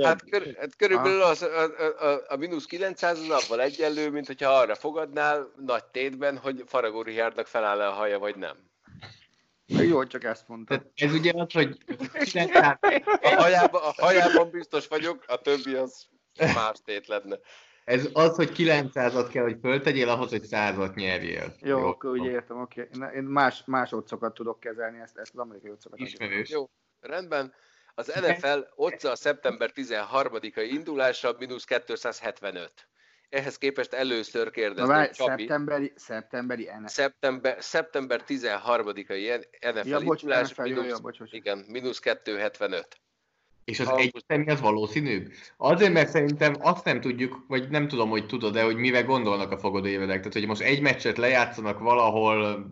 Hát, kör, hát körülbelül az, a, a, a, a mínusz 900 az abban egyenlő, mint hogyha arra fogadnál nagy tétben, hogy Faragó Rihárdnak feláll a haja, vagy nem. Jó, csak ezt mondta. Tehát ez ugye az, hogy A hajában, a hajában biztos vagyok, a többi az más tét lenne. ez az, hogy 900-at kell, hogy föltegyél ahhoz, hogy 100-at nyerjél. Jó, Jó akkor úgy értem, oké. Okay. Én más, más otcokat tudok kezelni, ezt, ezt az amerikai otcokat. Ismerős. Jó, rendben. Az NFL otca a szeptember 13-ai indulása mínusz 275. Ehhez képest először Na kérdeztem várj, Csabi. szeptemberi, szeptemberi NFL. Szeptember, szeptember 13-ai NFL Ja, bocs, indulás, NFL, jó, mínusz, jó, bocs, bocs. igen, mínusz 275. És az Augusztus- egyetemi az valószínűbb? Azért, mert szerintem azt nem tudjuk, vagy nem tudom, hogy tudod-e, hogy mivel gondolnak a fogadóévedek. Tehát, hogy most egy meccset lejátszanak valahol,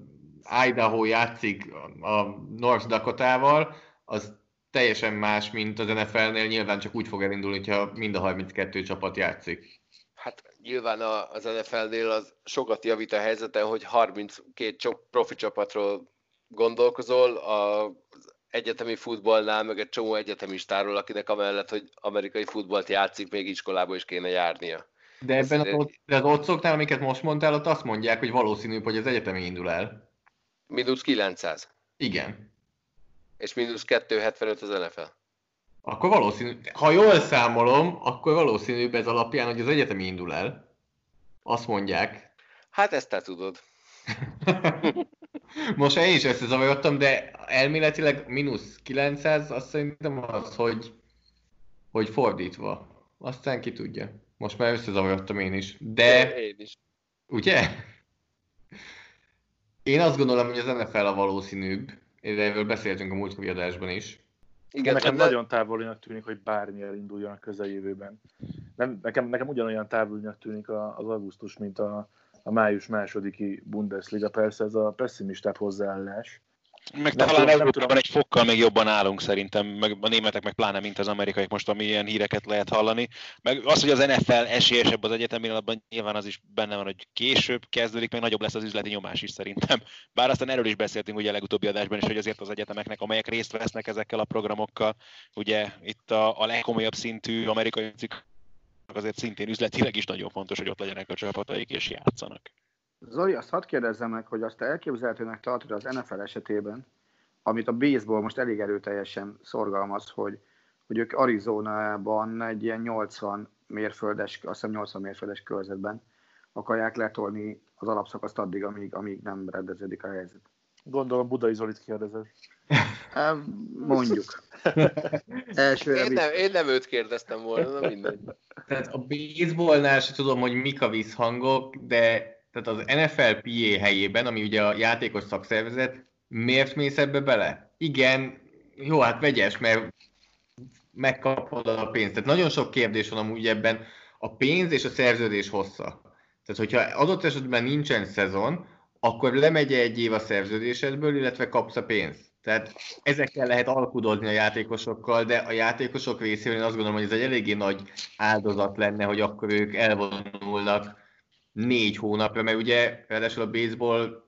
Idaho játszik a North Dakotával, az teljesen más, mint az NFL-nél. Nyilván csak úgy fog elindulni, hogyha mind a 32 csapat játszik. Hát nyilván a- az NFL-nél az sokat javít a helyzeten, hogy 32 csop, profi csapatról gondolkozol, az egyetemi futballnál, meg egy csomó egyetemistáról, akinek amellett, hogy amerikai futballt játszik, még iskolába is kéne járnia. De ebben az, ott- de az otcoknál, amiket most mondtál, ott azt mondják, hogy valószínűbb, hogy az egyetemi indul el. Mínusz 900, Igen. és mínusz 275 az NFL. Akkor valószínű, ha jól számolom, akkor valószínűbb ez alapján, hogy az egyetemi indul el. Azt mondják. Hát ezt te tudod. Most én is összezavarodtam, de elméletileg mínusz 900, azt szerintem az, hogy, hogy fordítva. Aztán ki tudja. Most már összezavarodtam én is. De, Én is. ugye? Én azt gondolom, hogy az NFL a valószínűbb. Erről beszéltünk a múltkori adásban is. Igen, nekem de- nagyon távolinak tűnik, hogy bármi elinduljon a közeljövőben. Nem, nekem, nekem ugyanolyan távolinak tűnik az augusztus, mint a, a május másodiki Bundesliga. Persze ez a pessimistább hozzáállás. Meg Nem talán tudom, Európában egy fokkal még jobban állunk szerintem, meg a németek meg pláne, mint az amerikaiak most, ami ilyen híreket lehet hallani. Meg az, hogy az NFL esélyesebb az egyetemi alapban, nyilván az is benne van, hogy később kezdődik, meg nagyobb lesz az üzleti nyomás is szerintem. Bár aztán erről is beszéltünk ugye a legutóbbi adásban is, hogy azért az egyetemeknek, amelyek részt vesznek ezekkel a programokkal, ugye itt a, a legkomolyabb szintű amerikai cikk azért szintén üzletileg is nagyon fontos, hogy ott legyenek a csapataik és játszanak. Zoli, azt hadd kérdezzem meg, hogy azt elképzelhetőnek tartod az NFL esetében, amit a baseball most elég erőteljesen szorgalmaz, hogy, hogy ők Arizonában egy ilyen 80 mérföldes, azt hiszem 80 mérföldes körzetben akarják letolni az alapszakaszt addig, amíg, amíg nem rendeződik a helyzet. Gondolom Budai Zolit kérdezed. Hát, Mondjuk. Elsőre Én nem, én nem őt kérdeztem volna, na mindegy. Tehát a baseballnál se tudom, hogy mik a visszhangok, de tehát az NFL PA helyében, ami ugye a játékos szakszervezet, miért mész ebbe bele? Igen, jó, hát vegyes, mert megkapod a pénzt. Tehát nagyon sok kérdés van amúgy ebben. A pénz és a szerződés hossza. Tehát, hogyha adott esetben nincsen szezon, akkor lemegy egy év a szerződésedből, illetve kapsz a pénzt. Tehát ezekkel lehet alkudozni a játékosokkal, de a játékosok részéről én azt gondolom, hogy ez egy eléggé nagy áldozat lenne, hogy akkor ők elvonulnak négy hónapra, mert ugye ráadásul a baseball,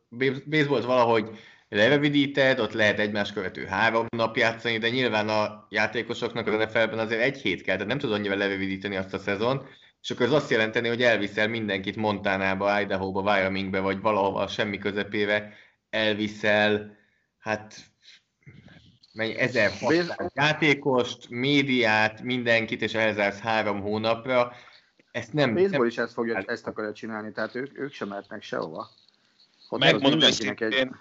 baseballt valahogy lerövidíted, ott lehet egymás követő három nap játszani, de nyilván a játékosoknak az NFL-ben azért egy hét kell, tehát nem tud annyira lerövidíteni azt a szezon, és akkor ez azt jelenteni, hogy elviszel mindenkit Montánába, Idaho-ba, Wyomingbe, vagy valahova semmi közepébe, elviszel, hát mennyi, 1600 játékost, médiát, mindenkit, és elzársz három hónapra. Ezt nem, A baseball nem is ezt, fogja, ezt akarja csinálni, tehát ők, ők sem mehetnek sehova. Ott Megmondom őszintén,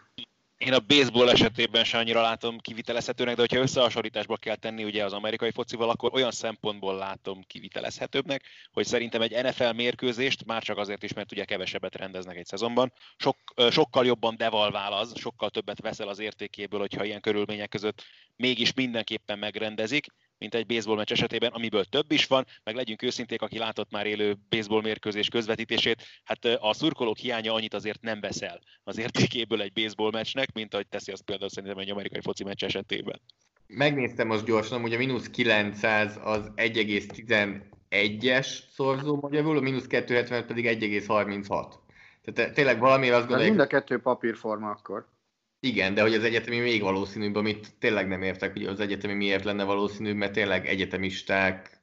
én a baseball esetében sem annyira látom kivitelezhetőnek, de hogyha összehasonlításba kell tenni ugye az amerikai focival, akkor olyan szempontból látom kivitelezhetőbbnek, hogy szerintem egy NFL mérkőzést már csak azért is, mert ugye kevesebbet rendeznek egy szezonban, sok, sokkal jobban devalvál az, sokkal többet veszel az értékéből, hogyha ilyen körülmények között mégis mindenképpen megrendezik, mint egy baseball meccs esetében, amiből több is van, meg legyünk őszinték, aki látott már élő baseball mérkőzés közvetítését, hát a szurkolók hiánya annyit azért nem veszel az értékéből egy baseball meccsnek, mint ahogy teszi azt például szerintem egy amerikai foci meccs esetében. Megnéztem most gyorsan, hogy a mínusz 900 az 1,11-es szorzó magyarul, a mínusz 270 pedig 1,36. Tehát tényleg valamiért azt gondolják... mind a kettő papírforma akkor. Igen, de hogy az egyetemi még valószínűbb, amit tényleg nem értek, hogy az egyetemi miért lenne valószínűbb, mert tényleg egyetemisták,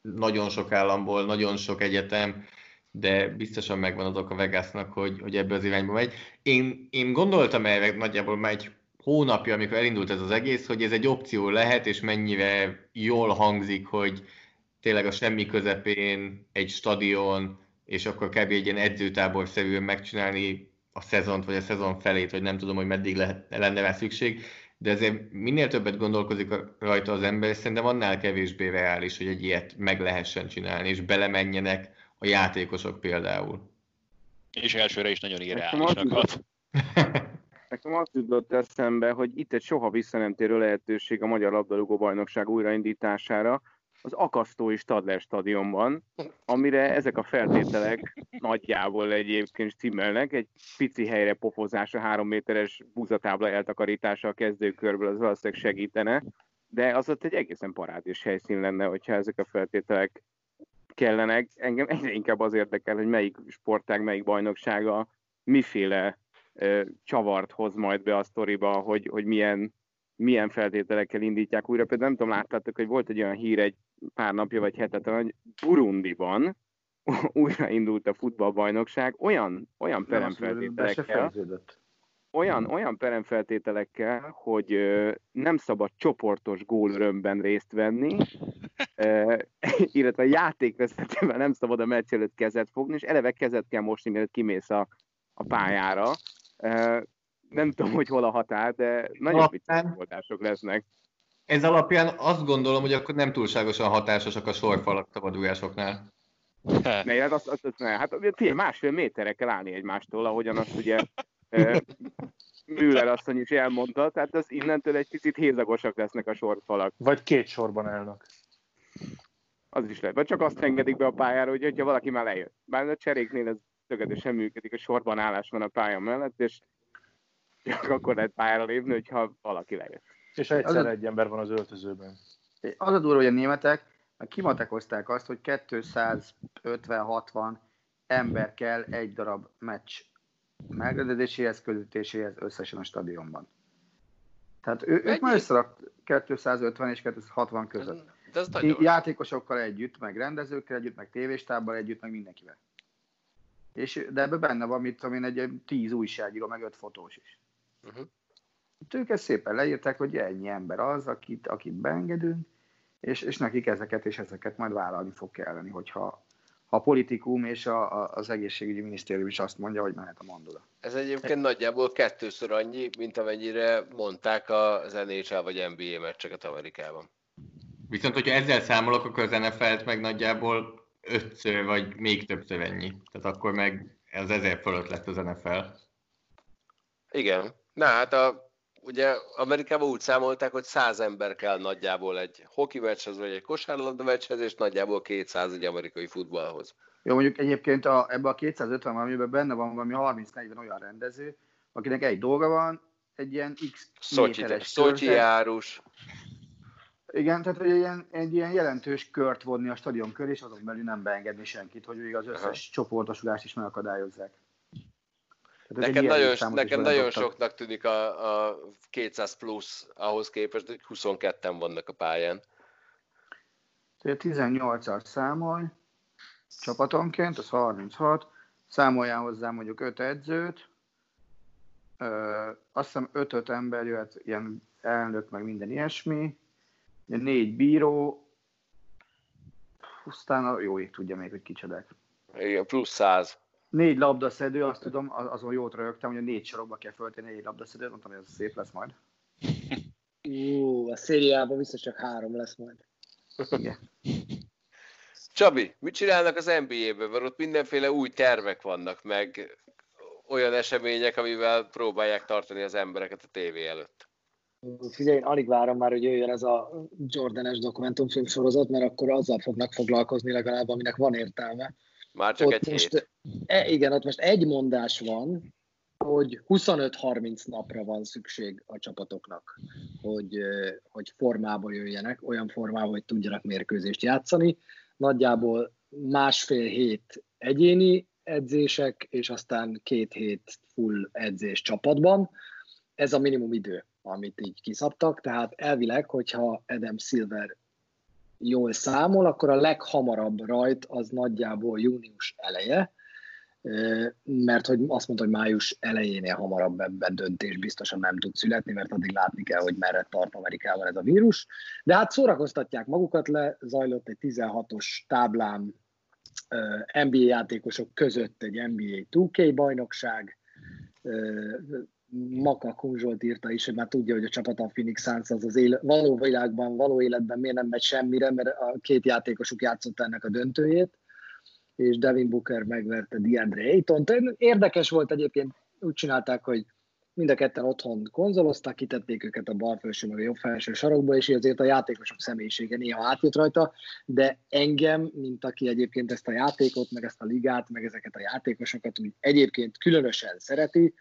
nagyon sok államból, nagyon sok egyetem, de biztosan megvan az a Vegasnak, hogy, hogy ebbe az irányba megy. Én, én gondoltam erre nagyjából már egy hónapja, amikor elindult ez az egész, hogy ez egy opció lehet, és mennyire jól hangzik, hogy tényleg a semmi közepén egy stadion, és akkor kb. egy ilyen edzőtábor szerűen megcsinálni a szezont, vagy a szezon felét, vagy nem tudom, hogy meddig lehet, lenne rá szükség, de ezért minél többet gondolkozik rajta az ember, és szerintem annál kevésbé reális, hogy egy ilyet meg lehessen csinálni, és belemenjenek a játékosok például. És elsőre is nagyon irreálisnak hat. Nekem azt jutott eszembe, hogy itt egy soha visszanemtérő lehetőség a Magyar Labdarúgó Bajnokság újraindítására, az akasztói Stadler stadionban, amire ezek a feltételek nagyjából egyébként stimmelnek. Egy pici helyre pofozása, három méteres búzatábla eltakarítása a kezdőkörből az valószínűleg segítene, de az ott egy egészen parádés helyszín lenne, hogyha ezek a feltételek kellenek. Engem egyre inkább az érdekel, hogy melyik sportág, melyik bajnoksága miféle csavart hoz majd be a sztoriba, hogy, hogy milyen, milyen feltételekkel indítják újra. Például nem tudom, láttátok, hogy volt egy olyan hír egy pár napja vagy hetet, hogy Burundiban újraindult a futballbajnokság olyan, olyan peremfeltételekkel, olyan, olyan peremfeltételekkel, hogy ö, nem szabad csoportos gólörömben részt venni, ö, illetve a játékvezetővel nem szabad a meccs előtt kezet fogni, és eleve kezet kell mosni, mielőtt kimész a, a pályára. Ö, nem tudom, hogy hol a határ, de nagyon vicces megoldások lesznek. Ez alapján azt gondolom, hogy akkor nem túlságosan hatásosak a sorfalak szabadulásoknál. Ne, hát, azt, azt, azt, ne. hát figyelj, másfél méterre kell állni egymástól, ahogyan azt ugye Müller asszony is elmondta, tehát az innentől egy picit hézagosak lesznek a sorfalak. Vagy két sorban állnak. Az is lehet. Vagy csak azt engedik be a pályára, hogy hogyha valaki már lejött. Bár a cseréknél ez tökéletesen működik, a sorban állás van a pálya mellett, és csak akkor lehet pályára lépni, hogyha valaki lejött. És egyszer egy ember van az öltözőben. Az a durva, hogy a németek kimatekozták azt, hogy 250-60 ember kell egy darab meccs megrendezéséhez, közítéséhez összesen a stadionban. Tehát ő, ők már összerakt 250 és 260 között. De ez Játékosokkal együtt, meg rendezőkkel együtt, meg tévéstábbal együtt, meg mindenkivel. És, de ebben benne van, mit tudom én, egy 10 újságíró, meg 5 fotós is. Uh-huh. Ők ezt szépen leírták, hogy ennyi ember az, akit, akit beengedünk, és, és nekik ezeket és ezeket majd vállalni fog kelleni, hogyha a politikum és a, a, az egészségügyi minisztérium is azt mondja, hogy mehet a mandula. Ez egyébként nagyjából kettőször annyi, mint amennyire mondták az NHL vagy NBA meccseket Amerikában. Viszont, hogyha ezzel számolok, akkor az NFL-t meg nagyjából ötször vagy még többször ennyi. Tehát akkor meg az ezer fölött lett az NFL. Igen. Na hát a ugye Amerikában úgy számolták, hogy 100 ember kell nagyjából egy hoki meccshez, vagy egy kosárlabda meccshez, és nagyjából 200 egy amerikai futballhoz. Jó, mondjuk egyébként a, ebben a 250 valamiben benne van valami 30-40 olyan rendező, akinek egy dolga van, egy ilyen X méteres Szotyi járus. Igen, tehát egy ilyen, egy ilyen jelentős kört vonni a stadion köré, és azon belül nem beengedni senkit, hogy az összes Aha. csoportosulást is megakadályozzák. Nekem nagyon, nekem nagyon soknak tűnik a, a 200 plusz ahhoz képest, hogy 22-en vannak a pályán. 18-as számolj, csapatonként, az 36, számoljál hozzá mondjuk 5 edzőt, ö, azt hiszem 5-5 ember jöhet, ilyen elnök, meg minden ilyesmi, négy bíró, aztán jó ég tudja még, hogy kicsodák. Igen, plusz 100 négy labdaszedő, azt tudom, azon jót rögtem, hogy a négy sorokba kell föltenni négy labdaszedőt, mondtam, hogy ez szép lesz majd. Ú, a szériában biztos csak három lesz majd. Igen. Csabi, mit csinálnak az NBA-ben? Mert ott mindenféle új tervek vannak, meg olyan események, amivel próbálják tartani az embereket a tévé előtt. Figyelj, én alig várom már, hogy jöjjön ez a Jordanes dokumentumfilm sorozat, mert akkor azzal fognak foglalkozni legalább, aminek van értelme. Már csak ott egy most, hét. E, igen, ott most egy mondás van, hogy 25-30 napra van szükség a csapatoknak, hogy, hogy formába jöjjenek, olyan formába, hogy tudjanak mérkőzést játszani. Nagyjából másfél hét egyéni edzések, és aztán két hét full edzés csapatban. Ez a minimum idő, amit így kiszabtak, tehát elvileg, hogyha Adam Silver jól számol, akkor a leghamarabb rajt az nagyjából június eleje, mert hogy azt mondta, hogy május elejénél hamarabb ebben döntés biztosan nem tud születni, mert addig látni kell, hogy merre tart Amerikában ez a vírus. De hát szórakoztatják magukat le, zajlott egy 16-os táblám NBA játékosok között egy NBA 2K bajnokság, Maka Kunzsolt írta is, hogy már tudja, hogy a csapat a Phoenix Suns az az éle, való világban, való életben miért nem megy semmire, mert a két játékosuk játszott ennek a döntőjét, és Devin Booker megverte DeAndre Ayton. Érdekes volt egyébként, úgy csinálták, hogy mind a ketten otthon konzolozták, kitették őket a bal felső meg a jobb felső sarokba, és azért a játékosok személyisége néha átjött rajta, de engem, mint aki egyébként ezt a játékot, meg ezt a ligát, meg ezeket a játékosokat úgy egyébként különösen szereti,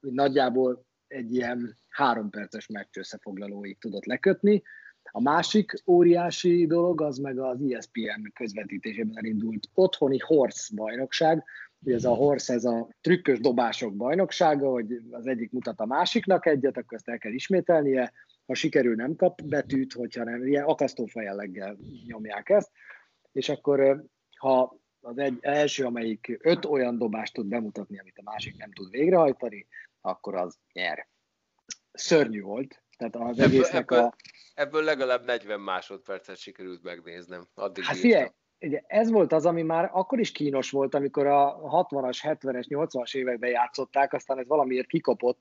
hogy nagyjából egy ilyen három perces meccs összefoglalóig tudott lekötni. A másik óriási dolog az meg az ESPN közvetítésében elindult otthoni Horse bajnokság, hogy ez a Horse, ez a trükkös dobások bajnoksága, hogy az egyik mutat a másiknak egyet, akkor ezt el kell ismételnie, ha sikerül nem kap betűt, hogyha nem, ilyen akasztófejelleggel nyomják ezt, és akkor ha az egy, első, amelyik öt olyan dobást tud bemutatni, amit a másik nem tud végrehajtani, akkor az nyer. Szörnyű volt. Tehát az ebből, egésznek ebből, a... ebből legalább 40 másodpercet sikerült megnéznem. Addig Hát figyelj, ugye ez volt az, ami már akkor is kínos volt, amikor a 60-as, 70-es, 80-as években játszották, aztán ez valamiért kikopott.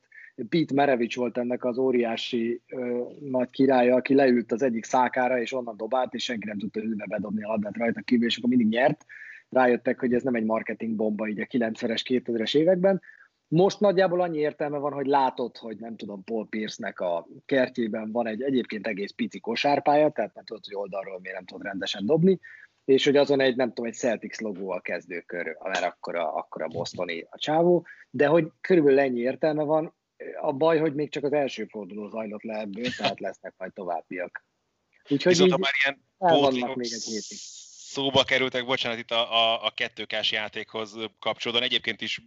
Pete Merevics volt ennek az óriási ö, nagy királya, aki leült az egyik szákára, és onnan dobált, és senki nem tudta ülve bedobni a labdát rajta kívül, és akkor mindig nyert. Rájöttek, hogy ez nem egy marketing bomba így a 90-es, 2000-es években. Most nagyjából annyi értelme van, hogy látod, hogy nem tudom, Paul Pierce-nek a kertjében van egy egyébként egész pici kosárpálya, tehát nem tudod, hogy oldalról miért nem tudod rendesen dobni, és hogy azon egy, nem tudom, egy Celtics logó a kezdőkör, mert akkor a, akkor a Bostoni a csávó, de hogy körülbelül ennyi értelme van. A baj, hogy még csak az első forduló zajlott le ebből, tehát lesznek majd továbbiak. Úgyhogy Viszont így ha már ilyen el vannak pótlékok még egy hétig. Szóba kerültek, bocsánat, itt a, a, a kettőkás játékhoz kapcsolódóan. Egyébként is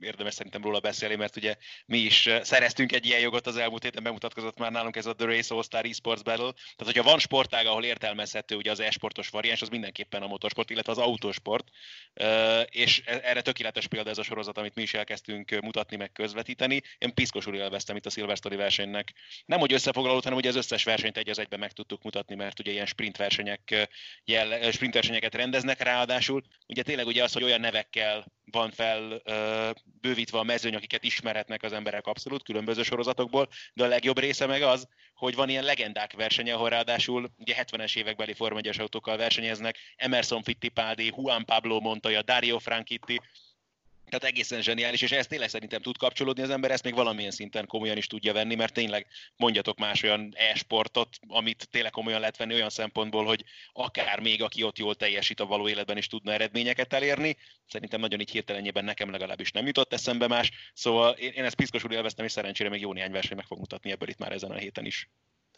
érdemes szerintem róla beszélni, mert ugye mi is szereztünk egy ilyen jogot az elmúlt héten, bemutatkozott már nálunk ez a The Race All-Star Esports Battle. Tehát, hogyha van sportág, ahol értelmezhető ugye az e-sportos variáns, az mindenképpen a motorsport, illetve az autósport. És e- erre tökéletes példa ez a sorozat, amit mi is elkezdtünk mutatni, meg közvetíteni. Én piszkosul élveztem itt a Silverstone versenynek. Nem, hogy összefoglalót, hanem ugye az összes versenyt egy az egyben meg tudtuk mutatni, mert ugye ilyen sprint versenyek eh, jell, sprint versenyeket rendeznek, ráadásul ugye tényleg ugye az, hogy olyan nevekkel van fel ö, bővítve a mezőny, akiket ismerhetnek az emberek abszolút különböző sorozatokból, de a legjobb része meg az, hogy van ilyen legendák versenye, ahol ráadásul ugye 70-es évekbeli Form 1 autókkal versenyeznek, Emerson Fittipaldi, Juan Pablo Montoya, Dario Franchitti, tehát egészen zseniális, és ez tényleg szerintem tud kapcsolódni az ember, ezt még valamilyen szinten komolyan is tudja venni, mert tényleg mondjatok más olyan e-sportot, amit tényleg komolyan lehet venni olyan szempontból, hogy akár még aki ott jól teljesít a való életben is tudna eredményeket elérni. Szerintem nagyon így hirtelenjében nekem legalábbis nem jutott eszembe más, szóval én, én ezt piszkosul élveztem, és szerencsére még jó néhány verseny meg fog mutatni ebből itt már ezen a héten is.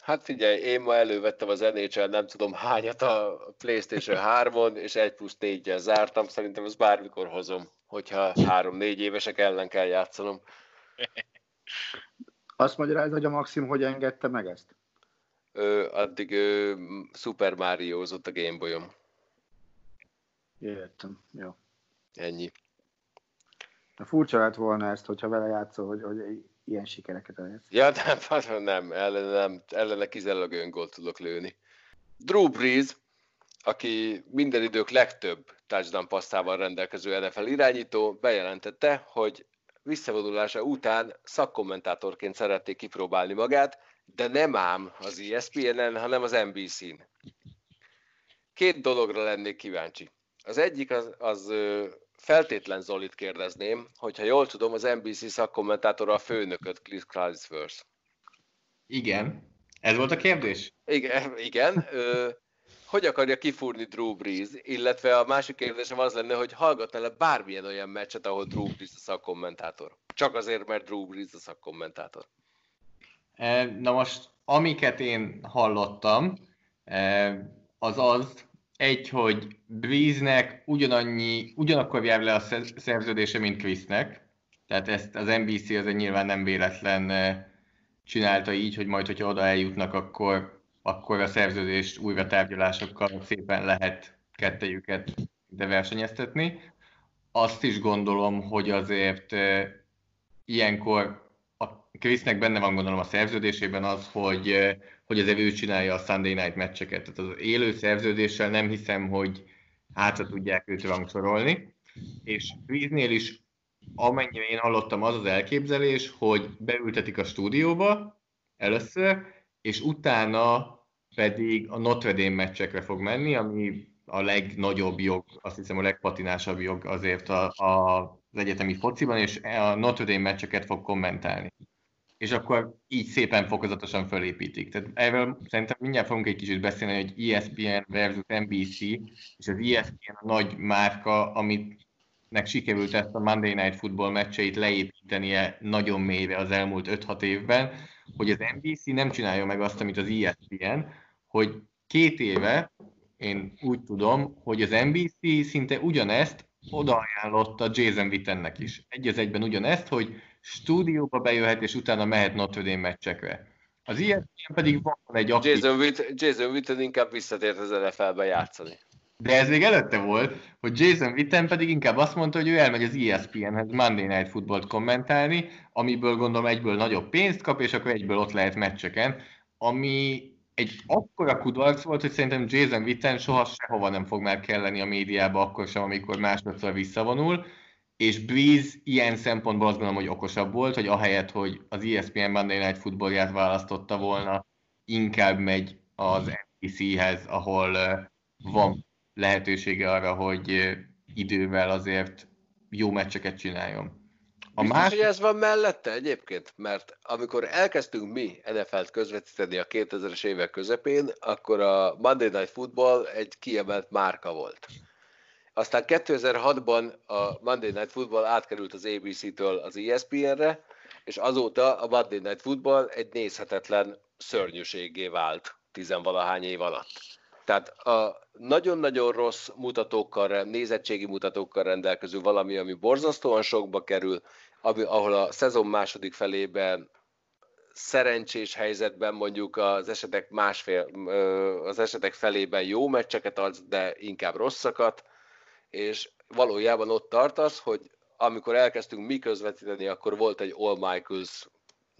Hát figyelj, én ma elővettem az NHL nem tudom hányat a PlayStation 3-on, és 1 plusz 4 zártam, szerintem ezt bármikor hozom, hogyha 3-4 évesek ellen kell játszanom. Azt magyarázza, hogy a Maxim hogy engedte meg ezt? Ö, addig ö, Super Mario-zott a Gameboyom. Értem, jó. Ennyi. De furcsa lett volna ezt, hogyha vele játszol, hogy, hogy ilyen sikereket elérsz. Ja, nem, nem, ellene, nem, ellene kizárólag öngolt tudok lőni. Drew Brees, aki minden idők legtöbb touchdown passzával rendelkező NFL irányító, bejelentette, hogy visszavonulása után szakkommentátorként szerették kipróbálni magát, de nem ám az ESPN-en, hanem az NBC-n. Két dologra lennék kíváncsi. Az egyik az, az feltétlen Zolit kérdezném, hogyha jól tudom, az NBC szakkommentátora a főnököt, Chris Clisworth. Igen. Ez volt a kérdés? Igen. igen. Ö, hogy akarja kifúrni Drew Brees, illetve a másik kérdésem az lenne, hogy hallgatna le bármilyen olyan meccset, ahol Drew Brees a szakkommentátor. Csak azért, mert Drew Brees a szakkommentátor. Na most, amiket én hallottam, az az, egy, hogy Breeze-nek ugyanannyi, ugyanakkor jár le a szerződése, mint Chrisnek, tehát ezt az NBC az nyilván nem véletlen csinálta így, hogy majd, hogyha oda eljutnak, akkor akkor a szerződést újra tárgyalásokkal szépen lehet kettejüket de versenyeztetni. Azt is gondolom, hogy azért ilyenkor Krisznek benne van gondolom a szerződésében az, hogy, hogy azért ő csinálja a Sunday Night meccseket. Tehát az élő szerződéssel nem hiszem, hogy hátra tudják őt rangsorolni. És Krisznél is amennyire én hallottam, az az elképzelés, hogy beültetik a stúdióba először, és utána pedig a Notre Dame meccsekre fog menni, ami a legnagyobb jog, azt hiszem a legpatinásabb jog azért a, a, az egyetemi fociban, és a Notre Dame meccseket fog kommentálni. És akkor így szépen fokozatosan fölépítik. Tehát erről szerintem mindjárt fogunk egy kicsit beszélni, hogy ESPN versus NBC, és az ESPN a nagy márka, amit nek sikerült ezt a Monday Night Football meccseit leépítenie nagyon mélyre az elmúlt 5-6 évben, hogy az NBC nem csinálja meg azt, amit az ESPN, hogy két éve, én úgy tudom, hogy az NBC szinte ugyanezt odaajánlotta Jason Wittennek is. Egy az egyben ugyanezt, hogy stúdióba bejöhet, és utána mehet Notre Dame meccsekre. Az ilyen pedig van egy aktív... Jason, Witt, Jason Witten inkább visszatért az NFL-be játszani. De ez még előtte volt, hogy Jason Witten pedig inkább azt mondta, hogy ő elmegy az ESPN-hez Monday Night Football-t kommentálni, amiből gondolom egyből nagyobb pénzt kap, és akkor egyből ott lehet meccseken, ami egy akkora kudarc volt, hogy szerintem Jason Witten soha sehova nem fog már kelleni a médiába, akkor sem, amikor másodszor visszavonul, és Breeze ilyen szempontból azt gondolom, hogy okosabb volt, hogy ahelyett, hogy az ESPN Monday Night Footballját választotta volna, inkább megy az NBC-hez, ahol van lehetősége arra, hogy idővel azért jó meccseket csináljon. A Biztos, más... hogy ez van mellette egyébként? Mert amikor elkezdtünk mi NFL-t közvetíteni a 2000-es évek közepén, akkor a Monday Night Football egy kiemelt márka volt. Aztán 2006-ban a Monday Night Football átkerült az ABC-től az ESPN-re, és azóta a Monday Night Football egy nézhetetlen szörnyűségé vált tizenvalahány év alatt. Tehát a nagyon-nagyon rossz mutatókkal, nézettségi mutatókkal rendelkező valami, ami borzasztóan sokba kerül, ami, ahol a szezon második felében szerencsés helyzetben mondjuk az esetek másfél, az esetek felében jó meccseket ad, de inkább rosszakat, és valójában ott tartasz, hogy amikor elkezdtünk mi közvetíteni, akkor volt egy All Michaels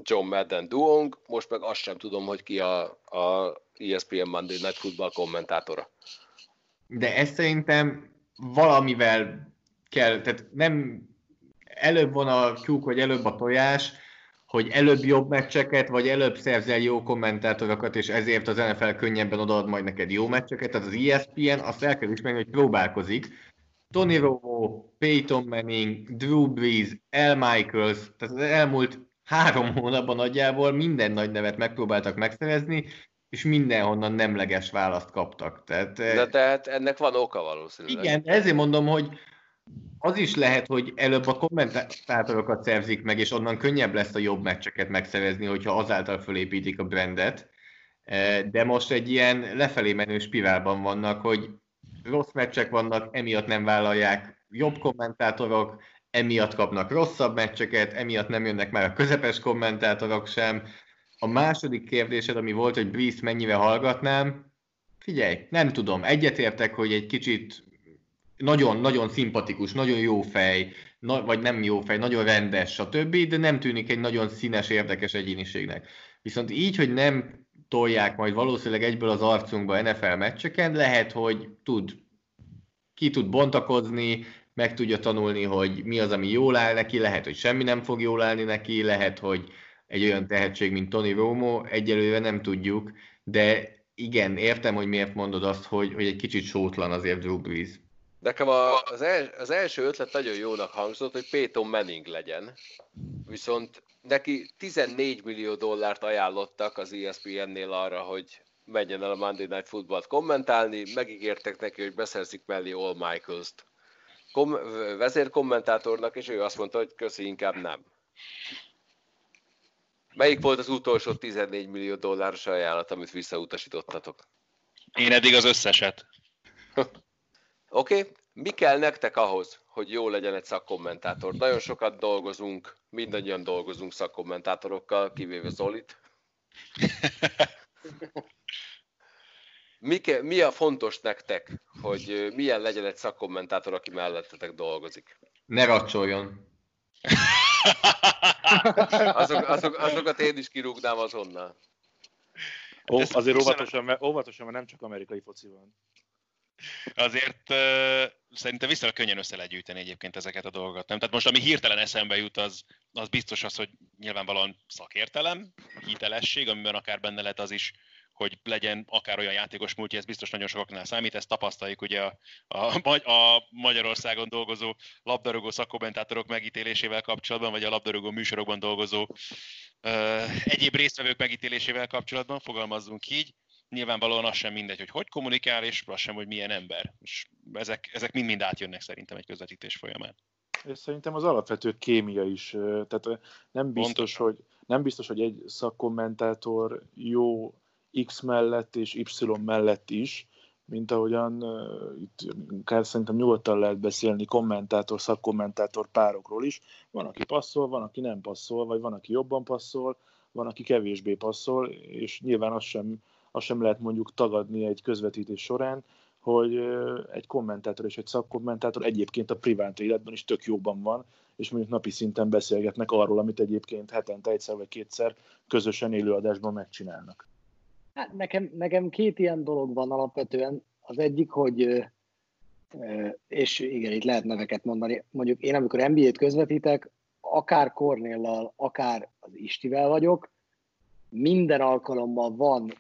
John Madden duónk, most meg azt sem tudom, hogy ki a, a ESPN Monday Night Football kommentátora. De ezt szerintem valamivel kell, tehát nem előbb van a tyúk, vagy előbb a tojás, hogy előbb jobb meccseket, vagy előbb szerzel jó kommentátorokat, és ezért az NFL könnyebben odaad majd neked jó meccseket. Tehát az ESPN azt el kell ismerni, hogy próbálkozik. Tony Romo, Peyton Manning, Drew Brees, El Michaels, tehát az elmúlt három hónapban nagyjából minden nagy nevet megpróbáltak megszerezni, és mindenhonnan nemleges választ kaptak. Tehát, De tehát ennek van oka valószínűleg. Igen, ezért mondom, hogy az is lehet, hogy előbb a kommentátorokat szerzik meg, és onnan könnyebb lesz a jobb meccseket megszerezni, hogyha azáltal fölépítik a brandet. E, de most egy ilyen lefelé menő spirálban vannak, hogy rossz meccsek vannak, emiatt nem vállalják jobb kommentátorok, emiatt kapnak rosszabb meccseket, emiatt nem jönnek már a közepes kommentátorok sem. A második kérdésed, ami volt, hogy Breeze mennyire hallgatnám, figyelj, nem tudom, egyetértek, hogy egy kicsit nagyon-nagyon szimpatikus, nagyon jó fej, na, vagy nem jó fej, nagyon rendes, stb., de nem tűnik egy nagyon színes, érdekes egyéniségnek. Viszont így, hogy nem tolják majd valószínűleg egyből az arcunkba NFL meccseken, lehet, hogy tud, ki tud bontakozni, meg tudja tanulni, hogy mi az, ami jól áll neki, lehet, hogy semmi nem fog jól állni neki, lehet, hogy egy olyan tehetség, mint Tony Romo, egyelőre nem tudjuk, de igen, értem, hogy miért mondod azt, hogy, hogy egy kicsit sótlan azért Drew Brees. Nekem az, el, az első ötlet nagyon jónak hangzott, hogy Peyton Manning legyen. Viszont neki 14 millió dollárt ajánlottak az ESPN-nél arra, hogy menjen el a Monday Night Football-t kommentálni, megígértek neki, hogy beszerzik mellé All Michaels-t kom- vezérkommentátornak, és ő azt mondta, hogy köszi, inkább nem. Melyik volt az utolsó 14 millió dolláros ajánlat, amit visszautasítottatok? Én eddig az összeset. Oké, okay. mi kell nektek ahhoz, hogy jó legyen egy szakkommentátor? Nagyon sokat dolgozunk, mindannyian dolgozunk szakkommentátorokkal, kivéve Zolit. Mi, ke, mi a fontos nektek, hogy milyen legyen egy szakkommentátor, aki mellettetek dolgozik? Ne racsoljon. azok, azok, azokat én is kirúgnám azonnal. Ó, azért óvatosan, mert, óvatosan, mert nem csak amerikai foci van. Azért uh, szerintem viszonylag könnyen össze lehet gyűjteni egyébként ezeket a dolgokat. Nem? Tehát most ami hirtelen eszembe jut, az, az biztos az, hogy nyilvánvalóan szakértelem, hitelesség, amiben akár benne lehet az is, hogy legyen akár olyan játékos múltja, ez biztos nagyon sokaknál számít, ezt tapasztaljuk ugye a, a, a Magyarországon dolgozó labdarúgó szakkommentátorok megítélésével kapcsolatban, vagy a labdarúgó műsorokban dolgozó ö, egyéb résztvevők megítélésével kapcsolatban, fogalmazzunk így. Nyilvánvalóan az sem mindegy, hogy hogy kommunikál, és az sem, hogy milyen ember. És ezek, ezek mind-mind átjönnek szerintem egy közvetítés folyamán. És szerintem az alapvető kémia is, tehát nem biztos, hogy, nem biztos, hogy egy szakkommentátor jó X mellett és Y mellett is, mint ahogyan uh, itt akár szerintem nyugodtan lehet beszélni kommentátor, szakkommentátor párokról is. Van, aki passzol, van, aki nem passzol, vagy van, aki jobban passzol, van, aki kevésbé passzol, és nyilván azt sem, azt sem lehet mondjuk tagadni egy közvetítés során, hogy egy kommentátor és egy szakkommentátor egyébként a privát életben is tök jóban van, és mondjuk napi szinten beszélgetnek arról, amit egyébként hetente egyszer vagy kétszer közösen élőadásban megcsinálnak. Hát nekem, nekem két ilyen dolog van alapvetően. Az egyik, hogy és igen, itt lehet neveket mondani. Mondjuk én, amikor NBA-t közvetítek, akár Kornéllal, akár az Istivel vagyok, minden alkalommal van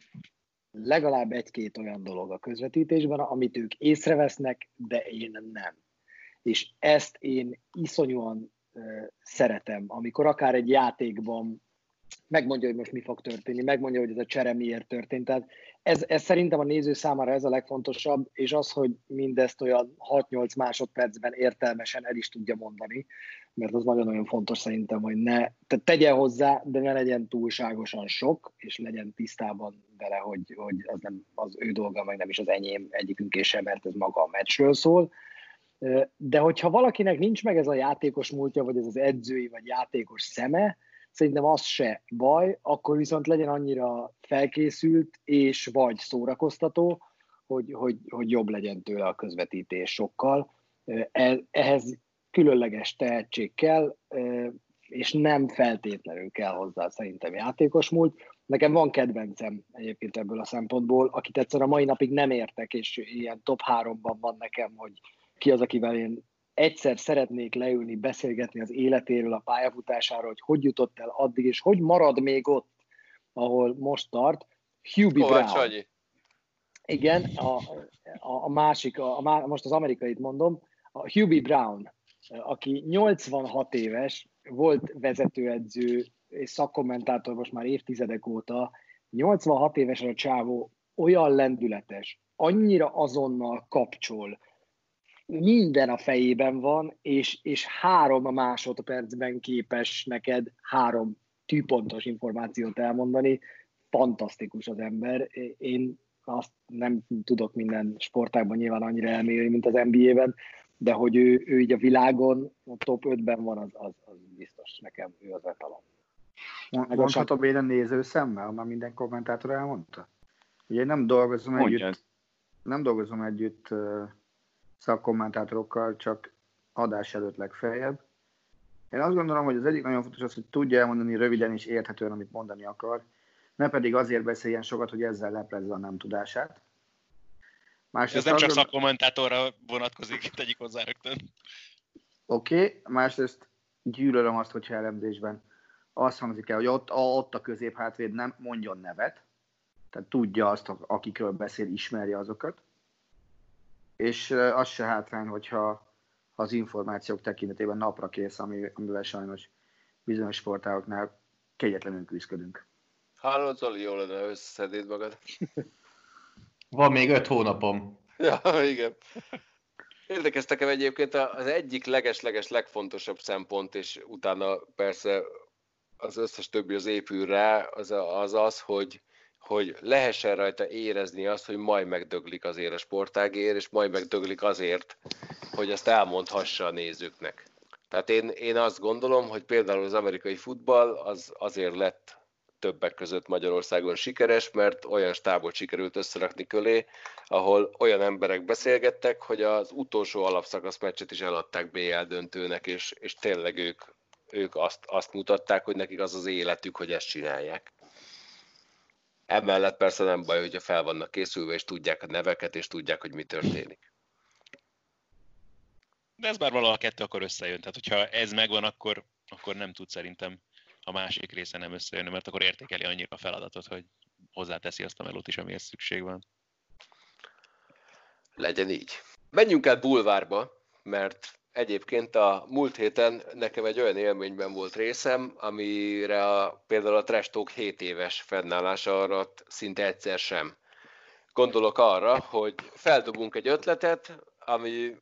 legalább egy-két olyan dolog a közvetítésben, amit ők észrevesznek, de én nem. És ezt én iszonyúan szeretem, amikor akár egy játékban megmondja, hogy most mi fog történni, megmondja, hogy ez a csere miért történt. Tehát ez, ez szerintem a néző számára ez a legfontosabb, és az, hogy mindezt olyan 6-8 másodpercben értelmesen el is tudja mondani, mert az nagyon-nagyon fontos szerintem, hogy ne, tehát tegye hozzá, de ne legyen túlságosan sok, és legyen tisztában vele, hogy, hogy az nem az ő dolga, meg nem is az enyém egyikünk és sem, mert ez maga a meccsről szól. De hogyha valakinek nincs meg ez a játékos múltja, vagy ez az edzői, vagy játékos szeme, szerintem az se baj, akkor viszont legyen annyira felkészült és vagy szórakoztató, hogy, hogy, hogy jobb legyen tőle a közvetítés sokkal. E, ehhez különleges tehetség kell, és nem feltétlenül kell hozzá szerintem játékos múlt. Nekem van kedvencem egyébként ebből a szempontból, akit egyszer a mai napig nem értek, és ilyen top háromban van nekem, hogy ki az, akivel én egyszer szeretnék leülni, beszélgetni az életéről, a pályafutásáról, hogy hogy jutott el addig, és hogy marad még ott, ahol most tart. Hubie Brown. Csanyi. Igen, a, a, a másik, a, a, most az amerikait mondom, a Hubie Brown, aki 86 éves, volt vezetőedző és szakkommentátor most már évtizedek óta, 86 évesen a csávó olyan lendületes, annyira azonnal kapcsol, minden a fejében van, és, és három másodpercben képes neked három tűpontos információt elmondani. Fantasztikus az ember. Én azt nem tudok minden sportágban nyilván annyira elmérni, mint az NBA-ben, de hogy ő, ő így a világon a top 5-ben van, az, az, az biztos nekem, ő az etalon. Mondhatom én a néző szemmel, már minden kommentátor elmondta? Ugye nem dolgozom Mondjad. együtt, nem dolgozom együtt szakkommentátorokkal, csak adás előtt legfeljebb. Én azt gondolom, hogy az egyik nagyon fontos az, hogy tudja elmondani röviden és érthetően, amit mondani akar, ne pedig azért beszéljen sokat, hogy ezzel leplezze a nem tudását. Másrészt Ez nem csak gondol... szakkommentátorra vonatkozik, tegyük hozzá rögtön. Oké, okay. másrészt gyűlölöm azt, hogyha elemzésben azt hangzik el, hogy ott, a, ott a középhátvéd nem mondjon nevet, tehát tudja azt, akikről beszél, ismerje azokat és az se hátrány, hogyha az információk tekintetében napra kész, ami, amivel sajnos bizonyos sportágoknál kegyetlenül küzdködünk. Hallod, Zoli, jól lenne, összeszedéd magad. Van még öt hónapom. Ja, igen. Érdekes nekem egyébként az egyik leges-leges legfontosabb szempont, és utána persze az összes többi az épül rá, az az, az hogy, hogy lehessen rajta érezni azt, hogy majd megdöglik azért a sportágér, és majd megdöglik azért, hogy azt elmondhassa a nézőknek. Tehát én, én azt gondolom, hogy például az amerikai futball az azért lett többek között Magyarországon sikeres, mert olyan stábot sikerült összerakni kölé, ahol olyan emberek beszélgettek, hogy az utolsó alapszakasz meccset is eladták BL döntőnek, és, és tényleg ők, ők azt, azt mutatták, hogy nekik az az életük, hogy ezt csinálják. Emellett persze nem baj, hogyha fel vannak készülve, és tudják a neveket, és tudják, hogy mi történik. De ez már valahol a kettő akkor összejön. Tehát, hogyha ez megvan, akkor, akkor nem tud szerintem a másik része nem összejönni, mert akkor értékeli annyira a feladatot, hogy hozzáteszi azt a melót is, amihez szükség van. Legyen így. Menjünk át bulvárba, mert egyébként a múlt héten nekem egy olyan élményben volt részem, amire a, például a Trash Talk 7 éves fennállása alatt szinte egyszer sem. Gondolok arra, hogy feldobunk egy ötletet, ami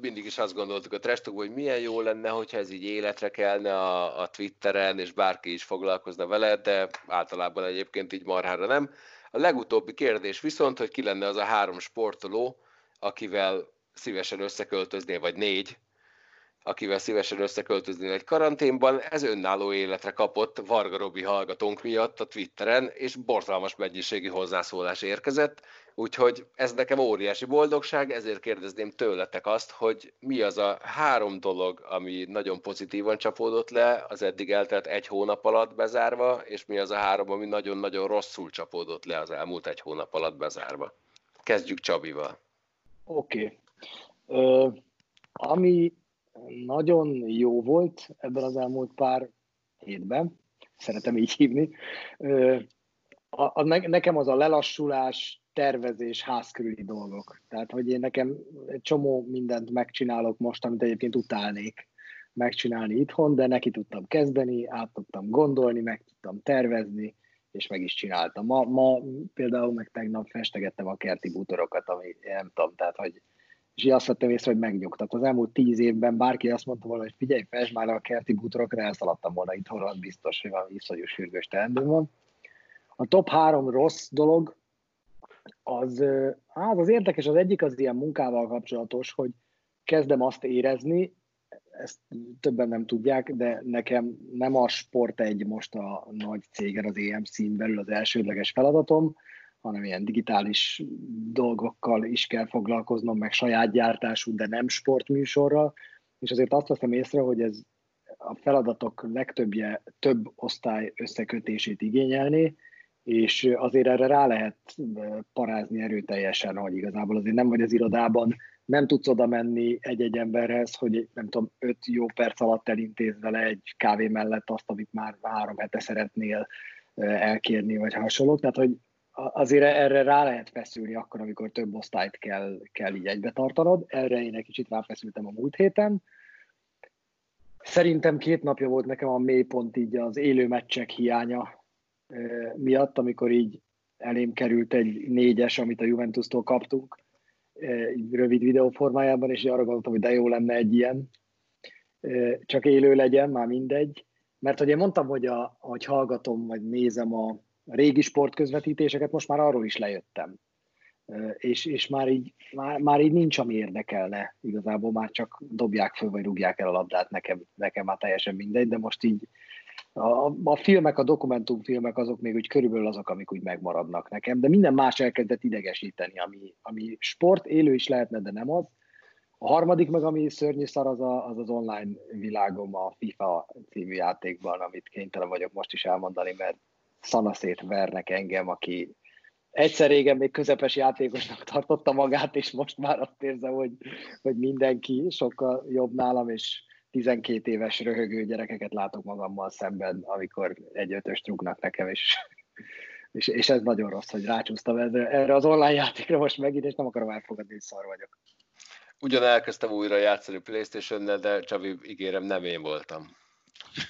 mindig is azt gondoltuk a trestokban, hogy milyen jó lenne, hogyha ez így életre kelne a, a Twitteren, és bárki is foglalkozna vele, de általában egyébként így marhára nem. A legutóbbi kérdés viszont, hogy ki lenne az a három sportoló, akivel szívesen összeköltöznél, vagy négy, akivel szívesen összeköltöznél egy karanténban, ez önálló életre kapott Varga Robi hallgatónk miatt a Twitteren, és borzalmas mennyiségű hozzászólás érkezett, úgyhogy ez nekem óriási boldogság, ezért kérdezném tőletek azt, hogy mi az a három dolog, ami nagyon pozitívan csapódott le az eddig eltelt egy hónap alatt bezárva, és mi az a három, ami nagyon-nagyon rosszul csapódott le az elmúlt egy hónap alatt bezárva. Kezdjük Csabival. Oké. Okay. Ami nagyon jó volt ebben az elmúlt pár hétben, szeretem így hívni. A, a, nekem az a lelassulás, tervezés, házkörüli dolgok. Tehát, hogy én nekem egy csomó mindent megcsinálok most, amit egyébként utálnék megcsinálni itthon, de neki tudtam kezdeni, át tudtam gondolni, meg tudtam tervezni, és meg is csináltam. Ma, ma például meg tegnap festegettem a kerti bútorokat, ami nem tudom, tehát, hogy és így azt vettem észre, hogy megnyugtat. Az elmúlt tíz évben bárki azt mondta volna, hogy figyelj, fest már a kerti bútorokra, elszaladtam volna itt az biztos, hogy valami iszonyú sürgős teendő van. A top három rossz dolog, az, az az érdekes, az egyik az ilyen munkával kapcsolatos, hogy kezdem azt érezni, ezt többen nem tudják, de nekem nem a sport egy most a nagy cégen, az EMC-n belül az elsődleges feladatom, hanem ilyen digitális dolgokkal is kell foglalkoznom, meg saját gyártású, de nem sportműsorral, és azért azt veszem észre, hogy ez a feladatok legtöbbje több osztály összekötését igényelni, és azért erre rá lehet parázni erőteljesen, hogy igazából azért nem vagy az irodában, nem tudsz oda menni egy-egy emberhez, hogy nem tudom, öt jó perc alatt elintéz vele egy kávé mellett azt, amit már három hete szeretnél elkérni, vagy hasonló. Tehát, hogy azért erre rá lehet feszülni akkor, amikor több osztályt kell, kell így egybe tartanod. Erre én egy kicsit ráfeszültem a múlt héten. Szerintem két napja volt nekem a mélypont így az élő meccsek hiánya miatt, amikor így elém került egy négyes, amit a Juventus-tól kaptunk, rövid videó formájában, és arra gondoltam, hogy de jó lenne egy ilyen, csak élő legyen, már mindegy. Mert hogy én mondtam, hogy, a, hogy hallgatom, vagy nézem a, régi sportközvetítéseket, most már arról is lejöttem. És, és már, így, már, már így nincs, ami érdekelne. Igazából már csak dobják föl, vagy rúgják el a labdát, nekem, nekem már teljesen mindegy, de most így a, a filmek, a dokumentumfilmek azok még úgy körülbelül azok, amik úgy megmaradnak nekem, de minden más elkezdett idegesíteni, ami, ami sport, élő is lehetne, de nem az. A harmadik meg, ami szörnyű szar, az, a, az az online világom a FIFA című játékban, amit kénytelen vagyok most is elmondani, mert szanaszét vernek engem, aki egyszer régen még közepes játékosnak tartotta magát, és most már azt érzem, hogy, hogy mindenki sokkal jobb nálam, és 12 éves röhögő gyerekeket látok magammal szemben, amikor egy ötöst rúgnak nekem, és, és, és ez nagyon rossz, hogy rácsúsztam erre, erre az online játékra most megint, és nem akarom elfogadni, hogy szar vagyok. Ugyan elkezdtem újra játszani playstation de Csavi, ígérem, nem én voltam.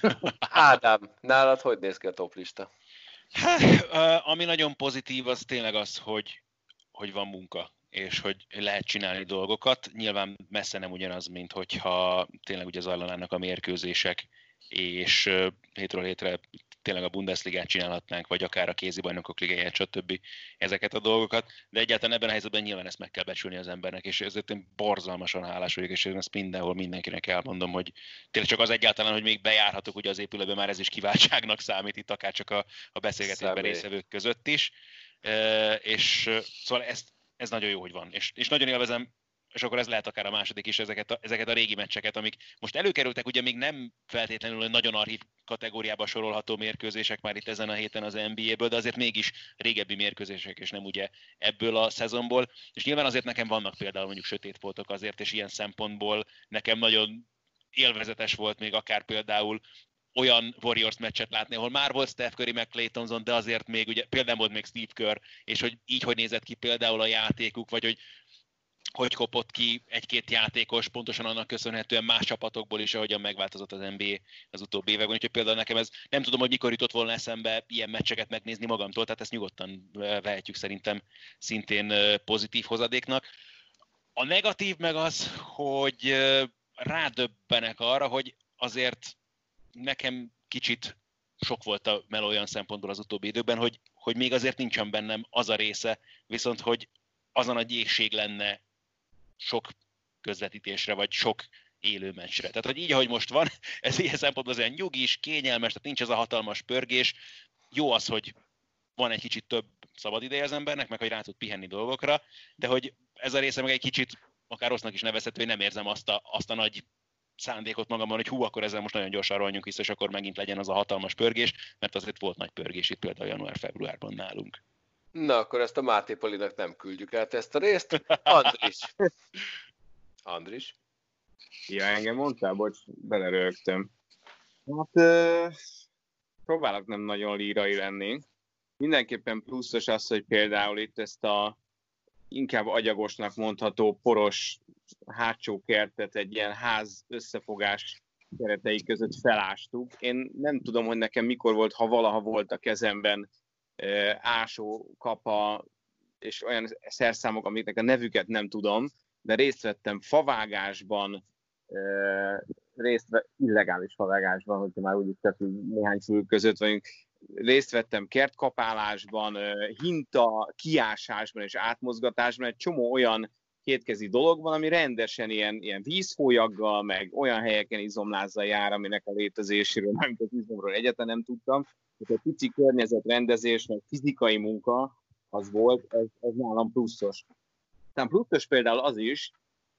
Ádám, nálad hogy néz ki a toplista? Hát, ami nagyon pozitív, az tényleg az, hogy, hogy van munka és hogy lehet csinálni dolgokat. Nyilván messze nem ugyanaz, mint hogyha tényleg ugye zajlanának a mérkőzések, és hétről hétre tényleg a Bundesligát csinálhatnánk, vagy akár a kézibajnokok ligáját, stb. ezeket a dolgokat, de egyáltalán ebben a helyzetben nyilván ezt meg kell becsülni az embernek, és ezért én borzalmasan hálás vagyok, és én ezt mindenhol mindenkinek elmondom, hogy tényleg csak az egyáltalán, hogy még bejárhatok ugye az épületbe, már ez is kiváltságnak számít itt, akár csak a, a beszélgetésben részvevők között is, e, és szóval ezt, ez nagyon jó, hogy van, és, és nagyon élvezem és akkor ez lehet akár a második is, ezeket a, ezeket a régi meccseket, amik most előkerültek, ugye még nem feltétlenül nagyon archív kategóriába sorolható mérkőzések már itt ezen a héten az NBA-ből, de azért mégis régebbi mérkőzések, és nem ugye ebből a szezonból. És nyilván azért nekem vannak például mondjuk sötét foltok azért, és ilyen szempontból nekem nagyon élvezetes volt még akár például olyan Warriors meccset látni, ahol már volt Steph Curry, meg Clay de azért még ugye például volt még Steve Kerr, és hogy így hogy nézett ki például a játékuk, vagy hogy hogy kopott ki egy-két játékos, pontosan annak köszönhetően más csapatokból is, ahogyan megváltozott az NBA az utóbbi években. Úgyhogy például nekem ez nem tudom, hogy mikor jutott volna eszembe ilyen meccseket megnézni magamtól, tehát ezt nyugodtan vehetjük szerintem szintén pozitív hozadéknak. A negatív meg az, hogy rádöbbenek arra, hogy azért nekem kicsit sok volt a meló olyan szempontból az utóbbi időben, hogy, hogy még azért nincsen bennem az a része, viszont hogy az a nagy égség lenne sok közvetítésre, vagy sok élő meccsre. Tehát, hogy így, ahogy most van, ez ilyen szempontból az olyan nyugis, kényelmes, tehát nincs ez a hatalmas pörgés. Jó az, hogy van egy kicsit több szabad ideje az embernek, meg hogy rá tud pihenni dolgokra, de hogy ez a része meg egy kicsit akár rossznak is nevezhető, hogy nem érzem azt a, azt a nagy szándékot magamon, hogy hú, akkor ezzel most nagyon gyorsan rohanjunk vissza, és akkor megint legyen az a hatalmas pörgés, mert azért volt nagy pörgés itt például január-februárban nálunk. Na, akkor ezt a Máté Polinak nem küldjük át ezt a részt. Andris. Andris. Ja, engem mondtál, bocs, belerögtem. Hát, euh, próbálok nem nagyon lírai lenni. Mindenképpen pluszos az, hogy például itt ezt a inkább agyagosnak mondható poros hátsó kertet egy ilyen ház összefogás keretei között felástuk. Én nem tudom, hogy nekem mikor volt, ha valaha volt a kezemben ásó, kapa és olyan szerszámok, amiknek a nevüket nem tudom, de részt vettem favágásban, részt illegális favágásban, hogyha már úgy is hogy néhány fül között vagyunk, részt vettem kertkapálásban, hinta, kiásásban és átmozgatásban, egy csomó olyan kétkezi dolog van, ami rendesen ilyen, ilyen vízfólyaggal, meg olyan helyeken izomlázzal jár, aminek a létezéséről, nem az izomról egyetlen nem tudtam. Tehát a pici környezetrendezés, meg fizikai munka az volt, ez, ez nálam pluszos. Aztán pluszos például az is,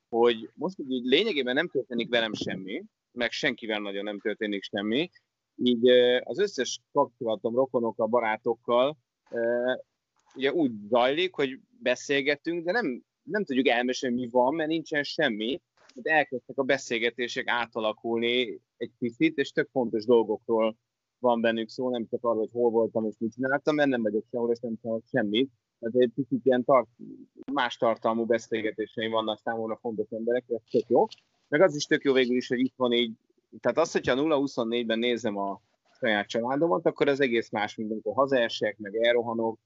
hogy most így lényegében nem történik velem semmi, meg senkivel nagyon nem történik semmi, így az összes kapcsolatom rokonokkal, barátokkal ugye úgy zajlik, hogy beszélgetünk, de nem, nem tudjuk elmesélni, mi van, mert nincsen semmi. De elkezdtek a beszélgetések átalakulni egy picit, és tök fontos dolgokról van bennük szó, nem csak arról, hogy hol voltam és mit csináltam, mert nem vagyok sehol, és nem csinálok semmit. Tehát egy picit ilyen tart, más tartalmú beszélgetéseim vannak számomra fontos emberek, ez tök jó. Meg az is tök jó végül is, hogy itt van így, tehát az, hogyha 0-24-ben nézem a saját családomat, akkor az egész más, mint amikor hazaesek, meg elrohanok,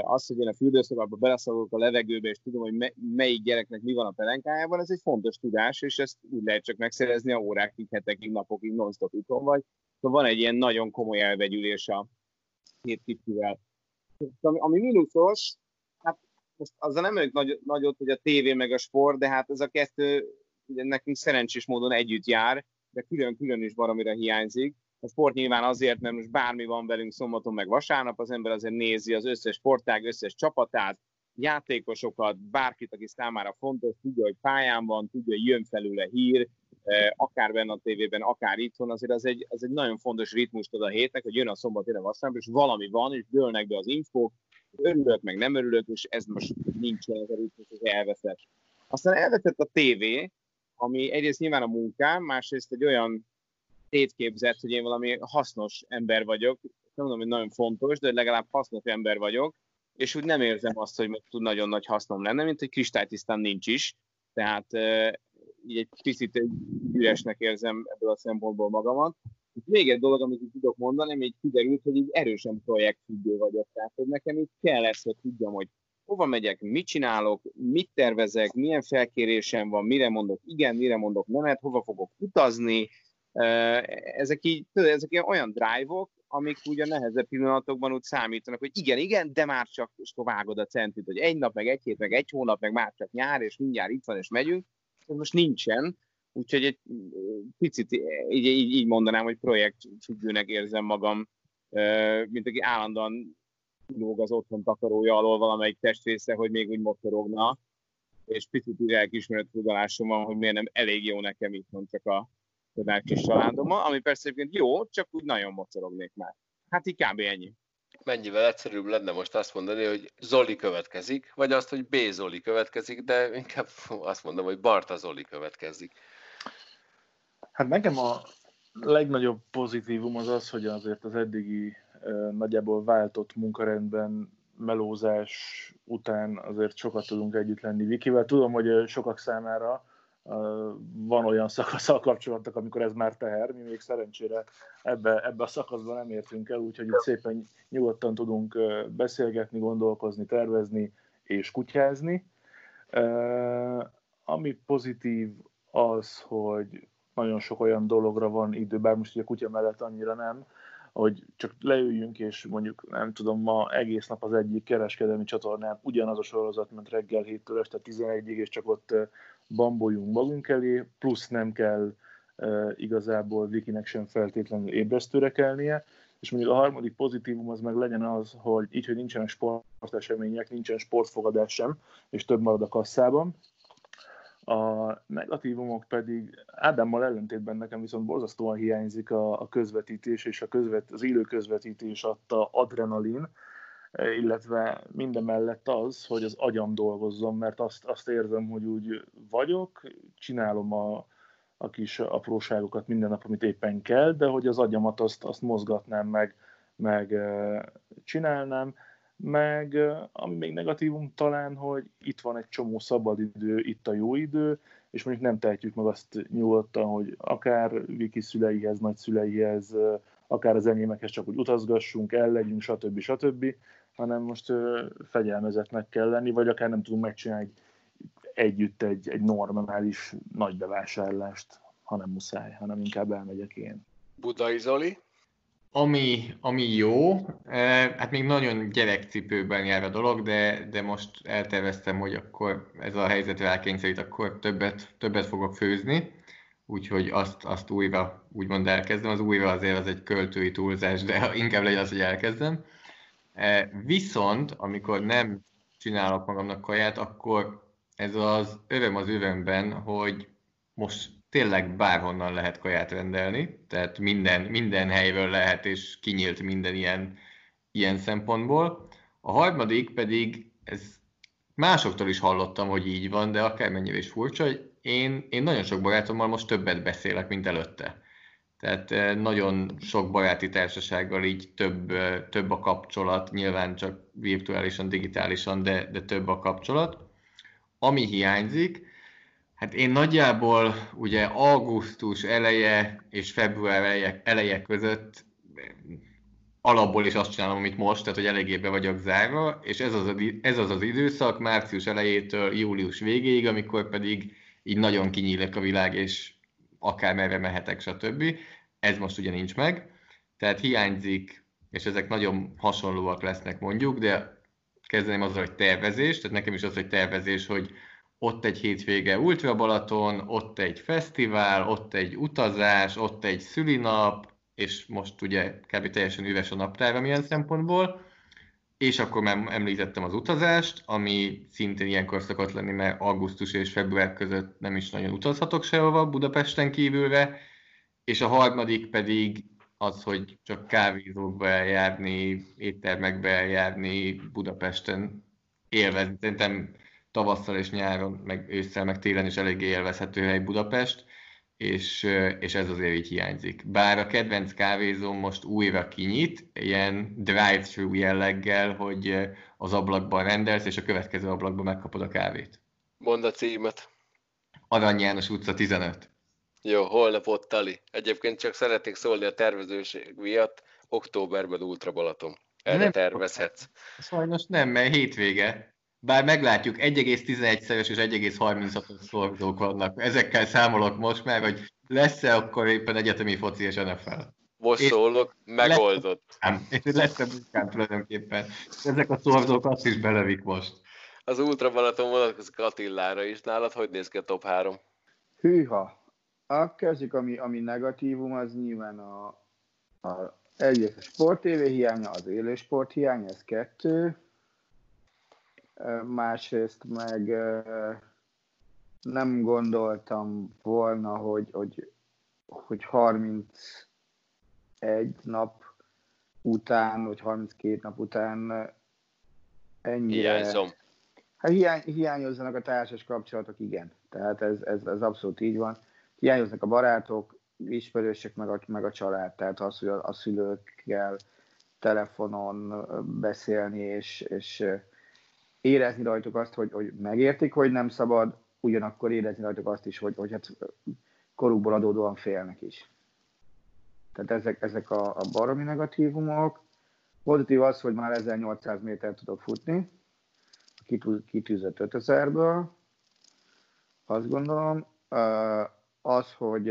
az, hogy én a fürdőszobába beleszalok a levegőbe, és tudom, hogy melyik gyereknek mi van a pelenkájában, ez egy fontos tudás, és ezt úgy lehet csak megszerezni, a órákig, hetekig, napokig non-stop itthon vagy. Szóval van egy ilyen nagyon komoly elvegyülés a két kicsivel. Ami, ami mínuszos, hát most azzal nem ők nagy, nagyot, hogy a tévé meg a sport, de hát ez a kettő ugye nekünk szerencsés módon együtt jár, de külön-külön is baromira hiányzik. A sport nyilván azért, mert most bármi van velünk szombaton meg vasárnap, az ember azért nézi az összes sportág, összes csapatát, játékosokat, bárkit, aki számára fontos, tudja, hogy pályán van, tudja, hogy jön felőle hír, akár benne a tévében, akár itthon, azért az egy, az egy nagyon fontos ritmus ad a hétnek, hogy jön a szombat, jön a vasárnap, és valami van, és dőlnek be az infók, örülök, meg nem örülök, és ez most nincs ez a ritmus, ez elveszett. Aztán elveszett a tévé, ami egyrészt nyilván a munkám, másrészt egy olyan tétképzett, hogy én valami hasznos ember vagyok, nem mondom, hogy nagyon fontos, de legalább hasznos ember vagyok, és úgy nem érzem azt, hogy tud nagyon nagy hasznom lenne, mint hogy kristálytisztán nincs is. Tehát így egy picit egy üresnek érzem ebből a szempontból magamat. Még egy dolog, amit tudok mondani, még kiderült, hogy így erősen projektfüggő vagyok. Tehát, hogy nekem itt kell lesz, hogy tudjam, hogy hova megyek, mit csinálok, mit tervezek, milyen felkérésem van, mire mondok igen, mire mondok nemet, hova fogok utazni. Ezek így, ezek ilyen olyan drive-ok, amik ugye nehezebb pillanatokban úgy számítanak, hogy igen, igen, de már csak és vágod a centit, hogy egy nap, meg egy hét, meg egy hónap, meg már csak nyár, és mindjárt itt van, és megyünk. Ez most nincsen, úgyhogy egy picit így, így, így mondanám, hogy projektfüggőnek érzem magam, mint aki állandóan lóg az otthon takarója alól valamelyik testrésze, hogy még úgy motorogna, és picit így elkismeret tudalásom van, hogy miért nem elég jó nekem itt van csak a kis családommal, ami persze egyébként jó, csak úgy nagyon mocorognék már. Hát így kb. ennyi. Mennyivel egyszerűbb lenne most azt mondani, hogy Zoli következik, vagy azt, hogy B. Zoli következik, de inkább azt mondom, hogy Barta Zoli következik. Hát nekem a legnagyobb pozitívum az az, hogy azért az eddigi nagyjából váltott munkarendben melózás után azért sokat tudunk együtt lenni Vikivel. Tudom, hogy sokak számára van olyan szakasz a kapcsolatok, amikor ez már teher, mi még szerencsére ebbe, ebbe a szakaszban nem értünk el, úgyhogy itt szépen nyugodtan tudunk beszélgetni, gondolkozni, tervezni és kutyázni. Ami pozitív az, hogy nagyon sok olyan dologra van idő, bár most ugye a kutya mellett annyira nem, hogy csak leüljünk, és mondjuk nem tudom, ma egész nap az egyik kereskedelmi csatornán ugyanaz a sorozat, mint reggel 7-től este 11-ig, és csak ott bamboljunk magunk elé, plusz nem kell uh, igazából Vikinek sem feltétlenül ébresztőre kelnie, és mondjuk a harmadik pozitívum az meg legyen az, hogy így, hogy nincsenek sportesemények, nincsen sportfogadás sem, és több marad a kasszában, a negatívumok pedig Ádámmal ellentétben nekem viszont borzasztóan hiányzik a, a közvetítés, és a közvet, az élő közvetítés adta adrenalin, illetve minden mellett az, hogy az agyam dolgozzon, mert azt, azt érzem, hogy úgy vagyok, csinálom a, a kis apróságokat minden nap, amit éppen kell, de hogy az agyamat azt, azt mozgatnám meg, meg csinálnám, meg ami még negatívum talán, hogy itt van egy csomó szabadidő, itt a jó idő, és mondjuk nem tehetjük meg azt nyugodtan, hogy akár Viki szüleihez, nagyszüleihez, akár az enyémekhez csak úgy utazgassunk, el legyünk, stb. stb., hanem most fegyelmezetnek kell lenni, vagy akár nem tudunk megcsinálni együtt egy, egy normális nagy bevásárlást, hanem muszáj, hanem inkább elmegyek én. Budai Zoli? Ami, ami jó, hát még nagyon gyerekcipőben jár a dolog, de, de most elterveztem, hogy akkor ez a helyzet rákényszerít, akkor többet, többet fogok főzni, úgyhogy azt, azt újra úgymond elkezdem. Az újra azért az egy költői túlzás, de inkább legyen az, hogy elkezdem. Eh, viszont, amikor nem csinálok magamnak kaját, akkor ez az öröm az örömben, hogy most tényleg bárhonnan lehet kaját rendelni, tehát minden, minden helyről lehet, és kinyílt minden ilyen, ilyen szempontból. A harmadik pedig, ez másoktól is hallottam, hogy így van, de akármennyire is furcsa, hogy én, én nagyon sok barátommal most többet beszélek, mint előtte. Tehát eh, nagyon sok baráti társasággal így több, több a kapcsolat, nyilván csak virtuálisan, digitálisan, de, de több a kapcsolat. Ami hiányzik, Hát én nagyjából ugye augusztus eleje és február eleje, eleje között alapból is azt csinálom, amit most, tehát hogy eléggé be vagyok zárva, és ez az, a, ez az az időszak március elejétől július végéig, amikor pedig így nagyon kinyílik a világ, és akár merre mehetek, stb. Ez most ugye nincs meg, tehát hiányzik, és ezek nagyon hasonlóak lesznek mondjuk, de kezdeném azzal, hogy tervezés, tehát nekem is az, hogy tervezés, hogy ott egy hétvége Ultra Balaton, ott egy fesztivál, ott egy utazás, ott egy szülinap, és most ugye kb. teljesen üres a naptár milyen szempontból, és akkor már említettem az utazást, ami szintén ilyenkor szokott lenni, mert augusztus és február között nem is nagyon utazhatok sehova Budapesten kívülre, és a harmadik pedig az, hogy csak kávézókba eljárni, éttermekbe eljárni Budapesten élvezni. Szerintem tavasszal és nyáron, meg ősszel, meg télen is eléggé élvezhető hely Budapest, és, és ez azért így hiányzik. Bár a kedvenc kávézóm most újra kinyit, ilyen drive-thru jelleggel, hogy az ablakban rendelsz, és a következő ablakban megkapod a kávét. Mondd a címet. Arany János utca 15. Jó, holnap ott tali. Egyébként csak szeretnék szólni a tervezőség miatt, októberben Ultra Balaton. Erre nem tervezhetsz. Sajnos nem, mert hétvége. Bár meglátjuk, 1,11-szeres és 1,36-os szorzók vannak. Ezekkel számolok most már, hogy lesz-e akkor éppen egyetemi foci és NFL. Most és szólok, megoldott. Lesz, lesz-e munkám tulajdonképpen. Ezek a szorzók azt is belevik most. Az Ultra Balaton vonatkozik Attilára is. Nálad hogy néz ki a top 3? Hűha. A kezdjük, ami, ami negatívum, az nyilván a, a egyrészt a sport TV hiánya, az élősport hiánya, ez kettő. Másrészt meg nem gondoltam volna, hogy, hogy, hogy 31 nap után, vagy 32 nap után ennyire... Hiányzom. Hát hiány, hiányozzanak a társas kapcsolatok, igen. Tehát ez, ez, ez abszolút így van. Hiányoznak a barátok, ismerősök, meg a, meg a család. Tehát az, hogy a, a szülőkkel telefonon beszélni, és, és érezni rajtuk azt, hogy, hogy megértik, hogy nem szabad, ugyanakkor érezni rajtuk azt is, hogy, hogy hát korukból adódóan félnek is. Tehát ezek, ezek a, a baromi negatívumok. Pozitív az, hogy már 1800 méter tudok futni, kitűzött 5000-ből, azt gondolom. Az, hogy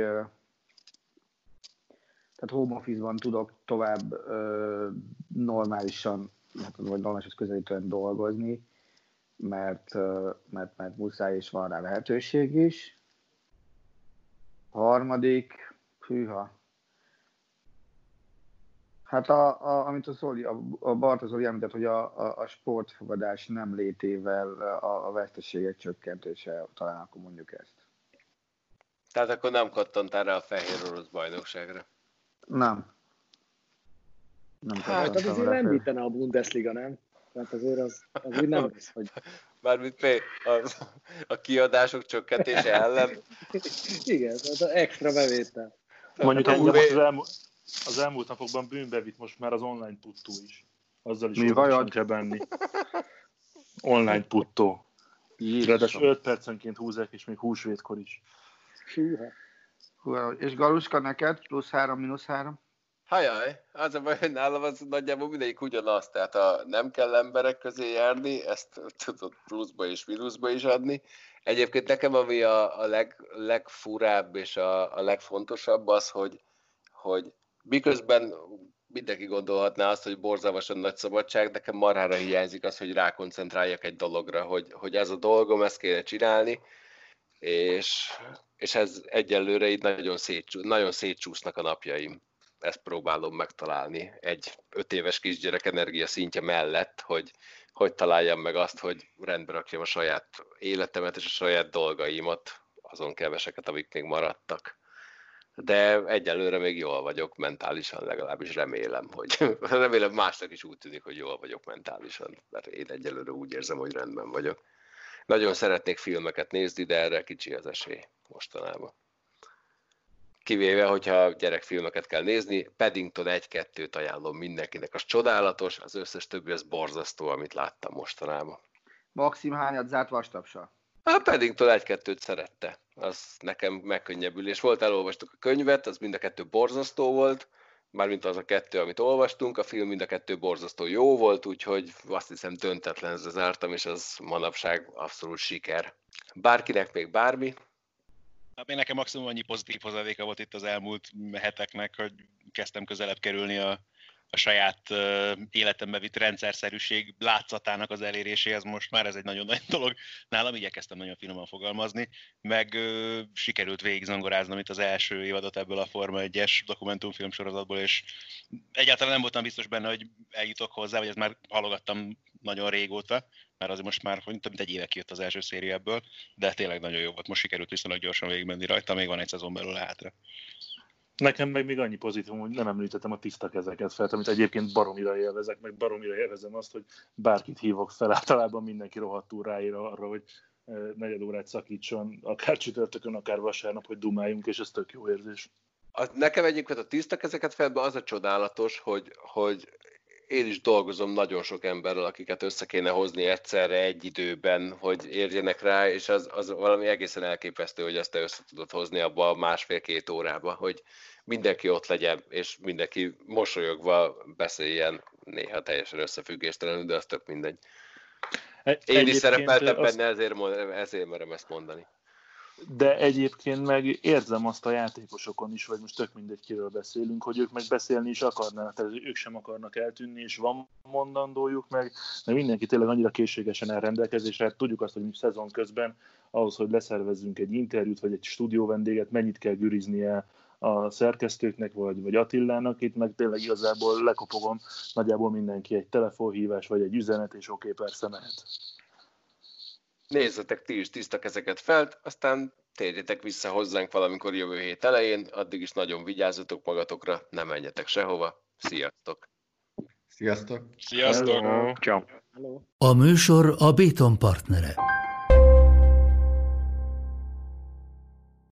tehát home office-ban tudok tovább normálisan, hát vagy normálishoz közelítően dolgozni, mert, mert, mert muszáj és van rá lehetőség is. A harmadik, hűha, Hát a, a, amit a, Zoli, a, a Barta Zoli említett, hogy a, a, a sportfogadás nem létével a, a veszteségek csökkentése, talán akkor mondjuk ezt. Tehát akkor nem kattantál rá a fehér orosz bajnokságra? Nem. Nem hát az azért lendítene a Bundesliga, nem? Tehát azért az, az úgy nem lesz, hogy... Mármint a, a kiadások csökkentése ellen. Igen, az extra bevétel. Mondjuk engem az, elmúlt, az elmúlt napokban bűnbe vitt most már az online puttó is. Azzal is Mi kell benni. Online puttó. Ráadásul 5 percenként húzzák, és még húsvétkor is. Húha. És Galuska neked? Plusz 3, mínusz 3? Hajaj, az a baj, hogy nálam az nagyjából mindegyik ugyanaz, tehát a nem kell emberek közé járni, ezt tudod pluszba és mínuszba is adni. Egyébként nekem ami a, a leg, legfurább és a, a legfontosabb az, hogy, hogy miközben mindenki gondolhatná azt, hogy borzalmasan nagy szabadság, nekem marhára hiányzik az, hogy rákoncentráljak egy dologra, hogy, hogy ez a dolgom, ezt kéne csinálni, és, és ez egyelőre így nagyon, szétcsú, nagyon szétcsúsznak a napjaim. Ezt próbálom megtalálni egy öt éves kisgyerek energia szintje mellett, hogy hogy találjam meg azt, hogy rendbe rakjam a saját életemet és a saját dolgaimat, azon keveseket, amik még maradtak de egyelőre még jól vagyok mentálisan, legalábbis remélem, hogy remélem másnak is úgy tűnik, hogy jól vagyok mentálisan, mert én egyelőre úgy érzem, hogy rendben vagyok. Nagyon szeretnék filmeket nézni, de erre kicsi az esély mostanában. Kivéve, hogyha gyerekfilmeket kell nézni, Paddington 1-2-t ajánlom mindenkinek. Az csodálatos, az összes többi az borzasztó, amit láttam mostanában. Maxim hányat zárt vastapsal? A Paddington egy-kettőt szerette. Az nekem megkönnyebbülés volt. Elolvastuk a könyvet, az mind a kettő borzasztó volt. Mármint az a kettő, amit olvastunk, a film mind a kettő borzasztó jó volt, úgyhogy azt hiszem döntetlen zártam, és az manapság abszolút siker. Bárkinek még bármi? Hát én nekem maximum annyi pozitív hozadéka volt itt az elmúlt heteknek, hogy kezdtem közelebb kerülni a a saját uh, életembe vitt rendszerszerűség látszatának az eléréséhez most már ez egy nagyon nagy dolog. Nálam igyekeztem nagyon finoman fogalmazni, meg uh, sikerült végigzongoráznom itt az első évadot ebből a Forma 1-es dokumentumfilm sorozatból, és egyáltalán nem voltam biztos benne, hogy eljutok hozzá, vagy ezt már halogattam nagyon régóta, mert azért most már több mint egy éve kijött az első széria ebből, de tényleg nagyon jó volt. Most sikerült viszonylag gyorsan végigmenni rajta, még van egy szezon belül hátra. Nekem meg még annyi pozitívum, hogy nem említettem a tiszta kezeket fel, amit egyébként baromira élvezek, meg baromira élvezem azt, hogy bárkit hívok fel, általában mindenki rohadtul ráír arra, hogy negyed órát szakítson, akár csütörtökön, akár vasárnap, hogy dumáljunk, és ez tök jó érzés. A, nekem egyébként a tiszta kezeket felben az a csodálatos, hogy, hogy én is dolgozom nagyon sok emberrel, akiket össze kéne hozni egyszerre, egy időben, hogy érjenek rá, és az, az valami egészen elképesztő, hogy ezt te össze tudod hozni abba a másfél-két órába, hogy mindenki ott legyen, és mindenki mosolyogva beszéljen, néha teljesen összefüggéstelenül, de az tök mindegy. Én is szerepeltem azt... benne, ezért, ezért merem ezt mondani de egyébként meg érzem azt a játékosokon is, vagy most tök mindegy, kiről beszélünk, hogy ők meg beszélni is akarnának, tehát ők sem akarnak eltűnni, és van mondandójuk, meg, meg mindenki tényleg annyira készségesen elrendelkezésre, hát tudjuk azt, hogy szezon közben ahhoz, hogy leszervezzünk egy interjút, vagy egy stúdió vendéget, mennyit kell güriznie a szerkesztőknek, vagy, vagy Attilának, itt meg tényleg igazából lekopogom, nagyjából mindenki egy telefonhívás, vagy egy üzenet, és oké, okay, persze mehet nézzetek ti is tiszta kezeket fel, aztán térjetek vissza hozzánk valamikor jövő hét elején, addig is nagyon vigyázzatok magatokra, ne menjetek sehova. Sziasztok! Sziasztok! Sziasztok! Hello. Ciao. A műsor a Béton partnere.